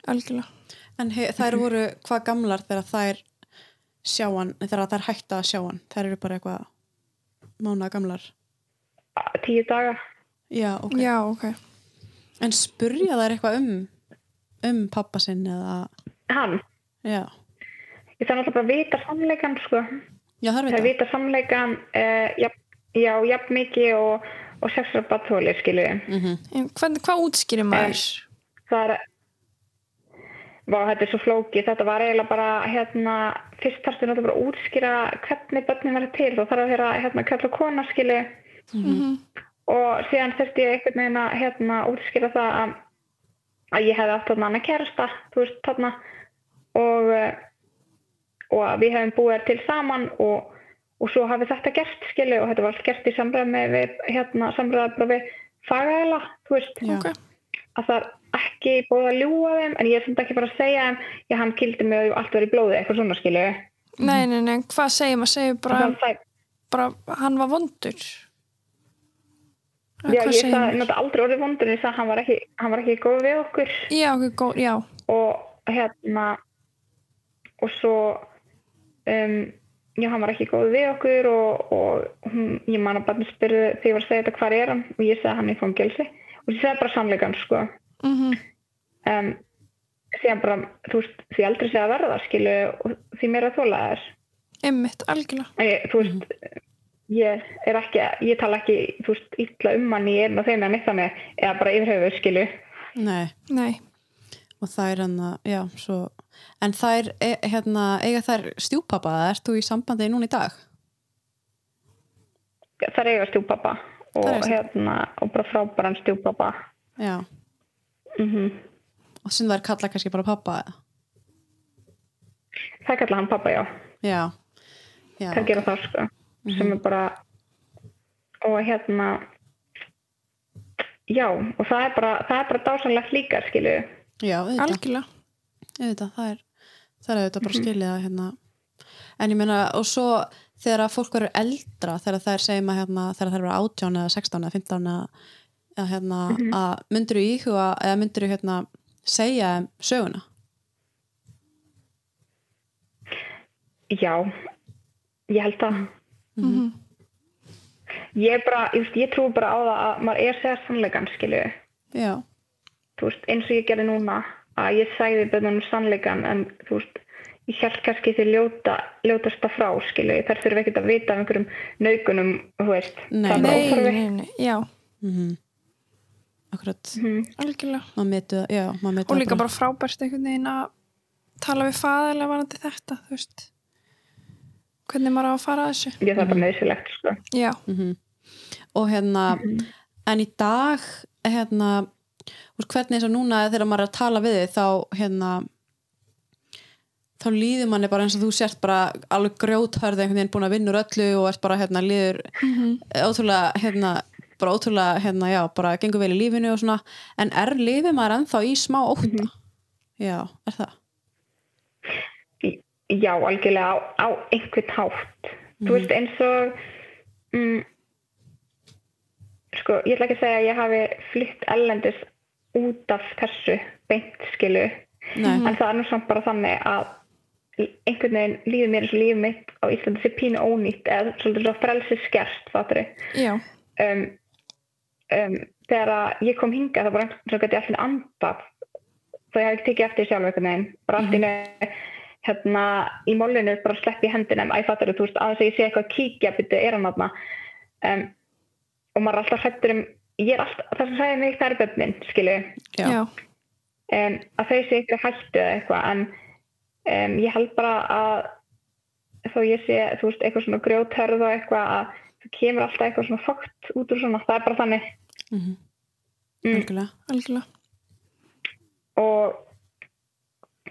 algjörlega. En he, þær voru hvað gamlar þegar þær sjáan, þegar þær hætta að sjáan þær eru bara eitthvað mánuða gamlar. Tíu daga. Já, ok. já, ok, En spurja þær eitthvað um um pappa sinn eða? Hann, já, ég þarf náttúrulega bara að vita sannleikan sko, já það veit er vita. sannleikan uh, jafn, já, jafn mikið og, og sexra bathóli skilu mm en hvað, hvað útskýrir maður? það er Vá, þetta er svo flókið, þetta var eiginlega bara hérna, fyrst þarfstu náttúrulega bara að útskýra hvernig börnin verður til. Og þarf að vera hérna kall og kona skilu Mhm. og síðan þurfti ég einhvern veginn að hérna, útskýra það að, að ég hefði átt þarna annað kærasta þú veist þarna. Og, eh, og að við hefum búið þær til saman og, og svo hafi þetta gert skilu og þetta var allt gert í samræði við hérna, samræði bara við fagæla þú veist. Já. ok, að það er ekki búið að ljúga þeim en ég er samt ekki bara að segja þeim já hann kildi mig og allt var í blóði eitthvað svona skilu nei, nei, nei, hvað segir maður? segir bara, það, bara hann var vondur. Já ég sagði aldrei orðið vondur en ég sagði hann var ekki, hann var ekki góð við okkur. Já, ok, góð, já, og hérna og svo um, já hann var ekki góð við okkur og, og hún, ég man að barni spyrði þegar ég var að segja þetta hvar er hann? Og ég sagði hann í fangelsi. Og ég sagði bara sannleikan sko. Mhm. Um, síðan bara þú veist því aldrei segja að verða skilu og því meira þóla þess Einmitt, algjörlega. ég, þú veist ég er ekki, ég tala ekki þú veist, illa um hann í einn og þeim eða neitt þannig eða bara yfir höfuð skilu Nei, Nei. og þær hann já, svo en þær, e, hérna, eiga þær stjúpappa ert þú í sambandi núna í dag? það er eiga stjúpappa og hérna og bara frábæran stjúpappa Já, mm og sem þær kalla kannski bara pappa eða? það kalla hann pappa já. Já, já, það gera það sko sem er bara og hérna já og það er bara það er bara dásanlegt líka skilu já, Algjörlega. Auðvitað, það er það er auðvitað bara skilið að hérna en ég meina, og svo þegar að fólk verður eldra, þegar þær segjum að hérna, þegar þær verður 18 eða 16 eða 15 eða, hérna, að myndir þú íhuga, eða myndir þú hérna segja söguna? Já, ég held það. Mm ég er bara, ég, ég trú bara á það að maður er segja sannleikan skilu Já, þú veist, eins og ég gerði núna að ég sagði bönnunum sannleikan en þú veist, ég held kannski því ljóta, ljótasta frá, skilu þær þurfi ekkert að vita af einhverjum naukunum þú veist, Nei. það er óþarfi nei, nei, já, mhm Akkurat, algjörlega. maður metu já, maður metu Og líka bara frábært einhvern veginn að tala við fæðilega varandi þetta, þú veist. Hvernig maður á að fara að þessu. ég það er bara nöðsilegt sko. Já, Mhm. og hérna en í dag hérna, hvernig eins og núna þegar maður er að tala við þig þá hérna þá líður manni bara eins og þú sért bara alveg grjóthörð einhvern veginn búin að vinna úr öllu og ert bara hérna líður ótrúlega hérna bara ótrúlega hérna já, bara gengur vel í lífinu og svona, en er lífið maður ennþá í smá ótta? Já, er það? já, algjörlega á, á einhvern hátt. Þú veist, eins og mm, sko, ég ætla ekki að segja að ég hafi flytt ellendis út af þessu beint skilu Nei, en það er nú samt bara þannig að einhvern veginn líður mér eins og lífið mitt á Íslandi sé pínu ónýtt eða svolítið svo frelsi skert fattari já, um, um, þegar að ég kom hinga það var eins og gæti allir andað. Þá ég hef ekki tekið eftir sjálf einhvern veginn. Bara allt í nöðu hérna í mólinu bara sleppi hendinum æ fattar þú veist aðeins að ég sé eitthvað að kíkja byrju er hann þarna? Um, og maður er alltaf hrættur um ég er alltaf, það sem sagði mig það er bönnin skilu um, að þau sé eitthvað hættu eða eitthvað en um, ég held bara að þó ég sé þú veist eitthvað svona grjóthörð og eitthvað að það kemur alltaf eitthvað svona fókt út úr svona, það er bara þannig. Mhm, Mm. algjörlega. Algjörlega. og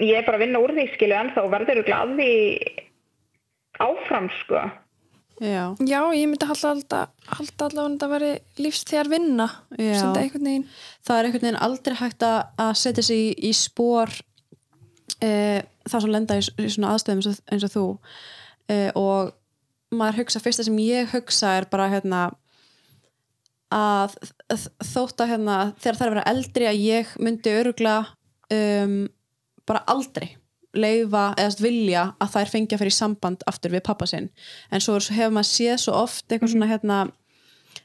ég er bara að vinna úr því skilu en þá verður þú glaði áfram sko Já, Já, ég myndi halda alltaf, að þetta veri lífstíðar vinna. Það er einhvern veginn aldrei hægt að setja sig í, í spór e, það sem lenda í, í svona aðstöðum eins og, eins og þú. E, og maður hugsa, fyrsta sem ég hugsa er bara hérna að þótt að hérna þegar það er að vera eldri að ég myndi örugla um, bara aldrei leifa eða st, vilja að þær fengja fyrir samband aftur við pappa sinn. En svo hefur maður séð svo oft eitthvað svona hérna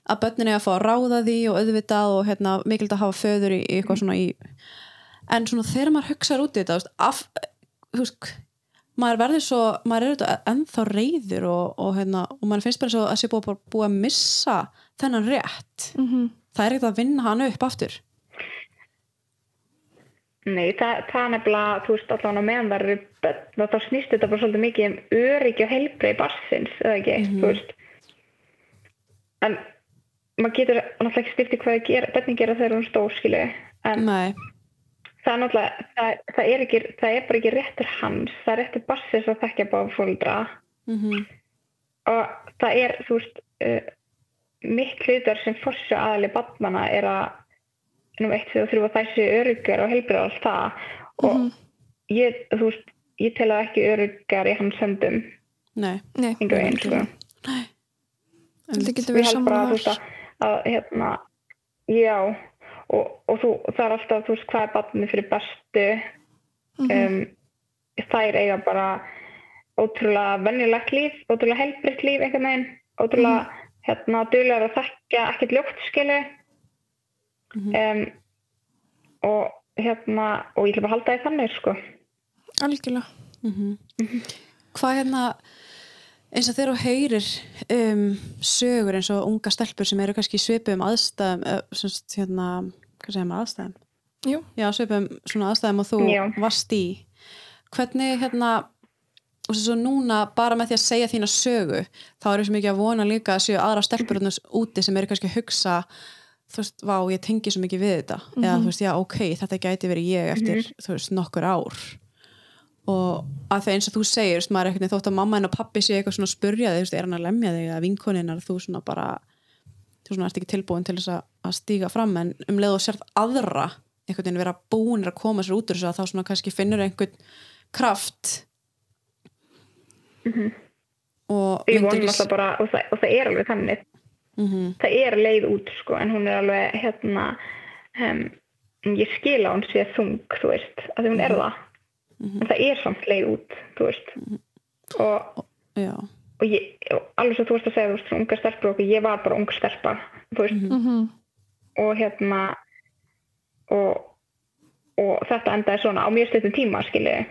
að börnin er að fá að ráða því og auðvitað og hérna mikild að hafa föður í, eitthvað svona í en svona þegar maður hugsaður út í þetta veist, af, veist, maður verður svo maður er auðvitað ennþá reyður og, og, hérna, og maður finnst bara svo að sé búið, bara búið að missa þennan rétt. Mhm. það er ekkert að vinna hann upp aftur Nei, það, það nefnilega, þú veist, allan á meðan það eru börn, þá- þá snýst þetta bara svolítið mikið um öryggi og heilbrið barsins, eða ekki, þú veist. En maður getur náttúrulega ekki styrti hvað að gera, börnin gera þegar hún stór, skilu, en Nei, það er náttúrulega, það, það, er ekki, það er bara ekki réttur hans, það er réttur barsins að þekkja báða fóldra mm og það er, þú veist, uh, mitt hlutar sem fórsjá aðali barnana er að nú eitt þegar þurfa þessi öryggar og heilbrið og allt það. Og ég, þú veist, ég tel að ekki öryggar í hans höndum. Nei. Nei, einn, sko. þetta getur verið saman að, að, að hérna, já. Og, og þú, það er alltaf, þú veist, hvað er barnið fyrir bestu? Um, þær eiga bara ótrúlega vennilegt líf, ótrúlega helbriðt líf einhvern veginn, ótrúlega hérna, duglegar að þekka ekkert ljótt skilu um, og hérna og ég ætla bara að halda því þannig sko. Algjörlega. Hvað hérna eins og þegar þú heyrir um, sögur eins og unga stelpur sem eru kannski í svipum aðstæðum semst, hérna, hvað segir maður aðstæðum? Jú, já, svipum svona aðstæðum og þú Já. varst í. Hvernig hérna og svo núna bara með því að segja þína sögu þá er svo mikið að vona líka að séu aðra stelpur úti sem eru kannski að hugsa þú veist, vá, ég tengi svo mikið við þetta. Eða þú veist, já, ok, þetta gæti verið ég eftir, þú veist, nokkur ár. Og að það eins og þú segir veist, maður er ekkert þótt að mamma en og pappi sé eitthvað svona að spurja þig, þú veist, er hann að lemja þig eða vinkoninar, þú svona bara þú svona ert ekki tilbúin til þess að, að stíga fram. En um leið og sérð aðra einhvern veginn vera búinir að koma sér út úr þess að þá svona kannski finnur einhvern kraft. Og myndir vonum ekki- alltaf bara og það, og það er alveg þannig Mhm. það er leið út sko en hún er alveg hérna um, ég skil á hún sé þung þú veist, að hún er það. En það er samt leið út þú veist. Og, já, og, ég, og alveg svo þú veist að segja þú veist, svona unga stelpur og okkur, ég var bara ung stelpa þú veist, Mhm. og hérna og, og þetta endaði svona á mjög stundum tíma skiljiði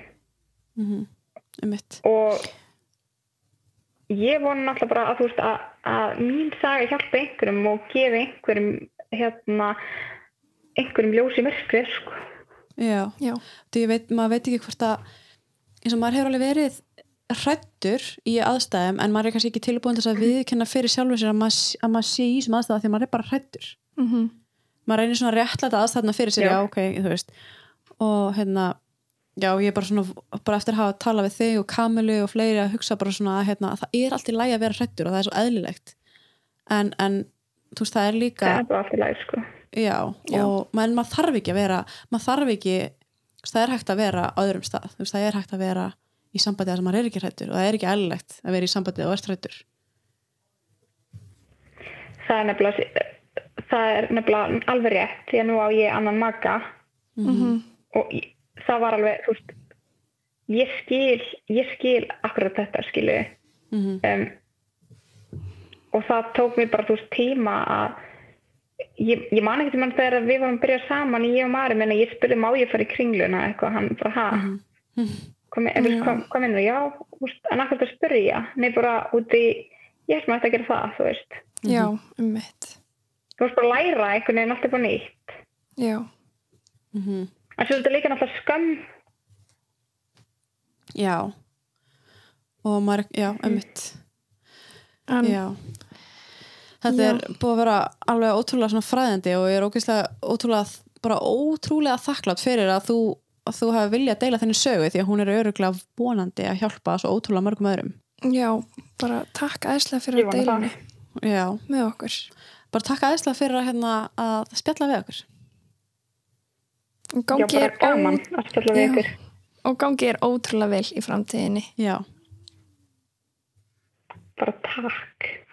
um mitt og ég vona náttúrulega bara að þú veist að, að mín saga hjálpa einhverjum og gefi einhverjum hérna einhverjum ljós í myrkrið sko. já, já, veit, maður veit ekki hvort að eins og maður hefur alveg verið hrættur í aðstæðum en maður er kannski ekki tilbúin til þess að viðkenna fyrir sjálfur sér að maður, að maður sé í þessum aðstæða því að maður er bara hrættur Mhm. maður reynir svona að réttlæta aðstæðna fyrir sér já, Já. ok, þú veist og hérna, já, ég er bara svona bara eftir að hafa talað við þig og Kamilu og fleiri að hugsa bara svona að hérna, að það er allt í lægi að vera hrættur og það er svo eðlilegt en, en þú veist, það er líka það er bara allt í lagi sko. Já, Já. og menn maður þarf ekki að vera maður þarf ekki, það er hægt að vera á öðrum stað, þú veist, það er hægt að vera í sambandi að sem maður er ekki hrættur og það er ekki eðlilegt að vera í sambandi og ert hrættur það er nefnilega það er nefnilega alveg rétt því að nú á ég annan maka Mhm. og ég, það var alveg þú veist, ég skil ég skil akkurat þetta skilu mm um, og það tók mér bara þú veist tíma að ég, ég man ekki til mann þegar við varum að byrja saman ég og Mari, menna ég spurði má ég fara í kringluna? Eitthvað, hann bara ha? Hvað, men, Já. hvað, hvað minnur, já þú veist, en akkur þetta spurði ég, nei bara úti ég held maður ætti að gera það, þú veist. Já, um mitt þú veist bara að læra einhvern veginn alltaf bara nýtt. Já, -hmm. En svo er þetta líka náttúrulega skömm. Já. Og maður, já, emmitt en, Já. Þetta Já. er búið að vera alveg ótrúlega svona fræðandi og ég er ógeðslega ótrúlega, bara ótrúlega þakklátt fyrir að þú, að þú hafi viljað deila þenni sögu því að hún er öruglega vonandi að hjálpa svo ótrúlega mörgum öðrum. Já, bara takk æðslega fyrir að deila það. henni Já, með okkur. Bara takk aðeinslega fyrir að, hérna, að spjalla við okkur og já gangi bara er, gaman ó, Já. og gangi er ótrúlega vel í framtíðinni. Já, bara takk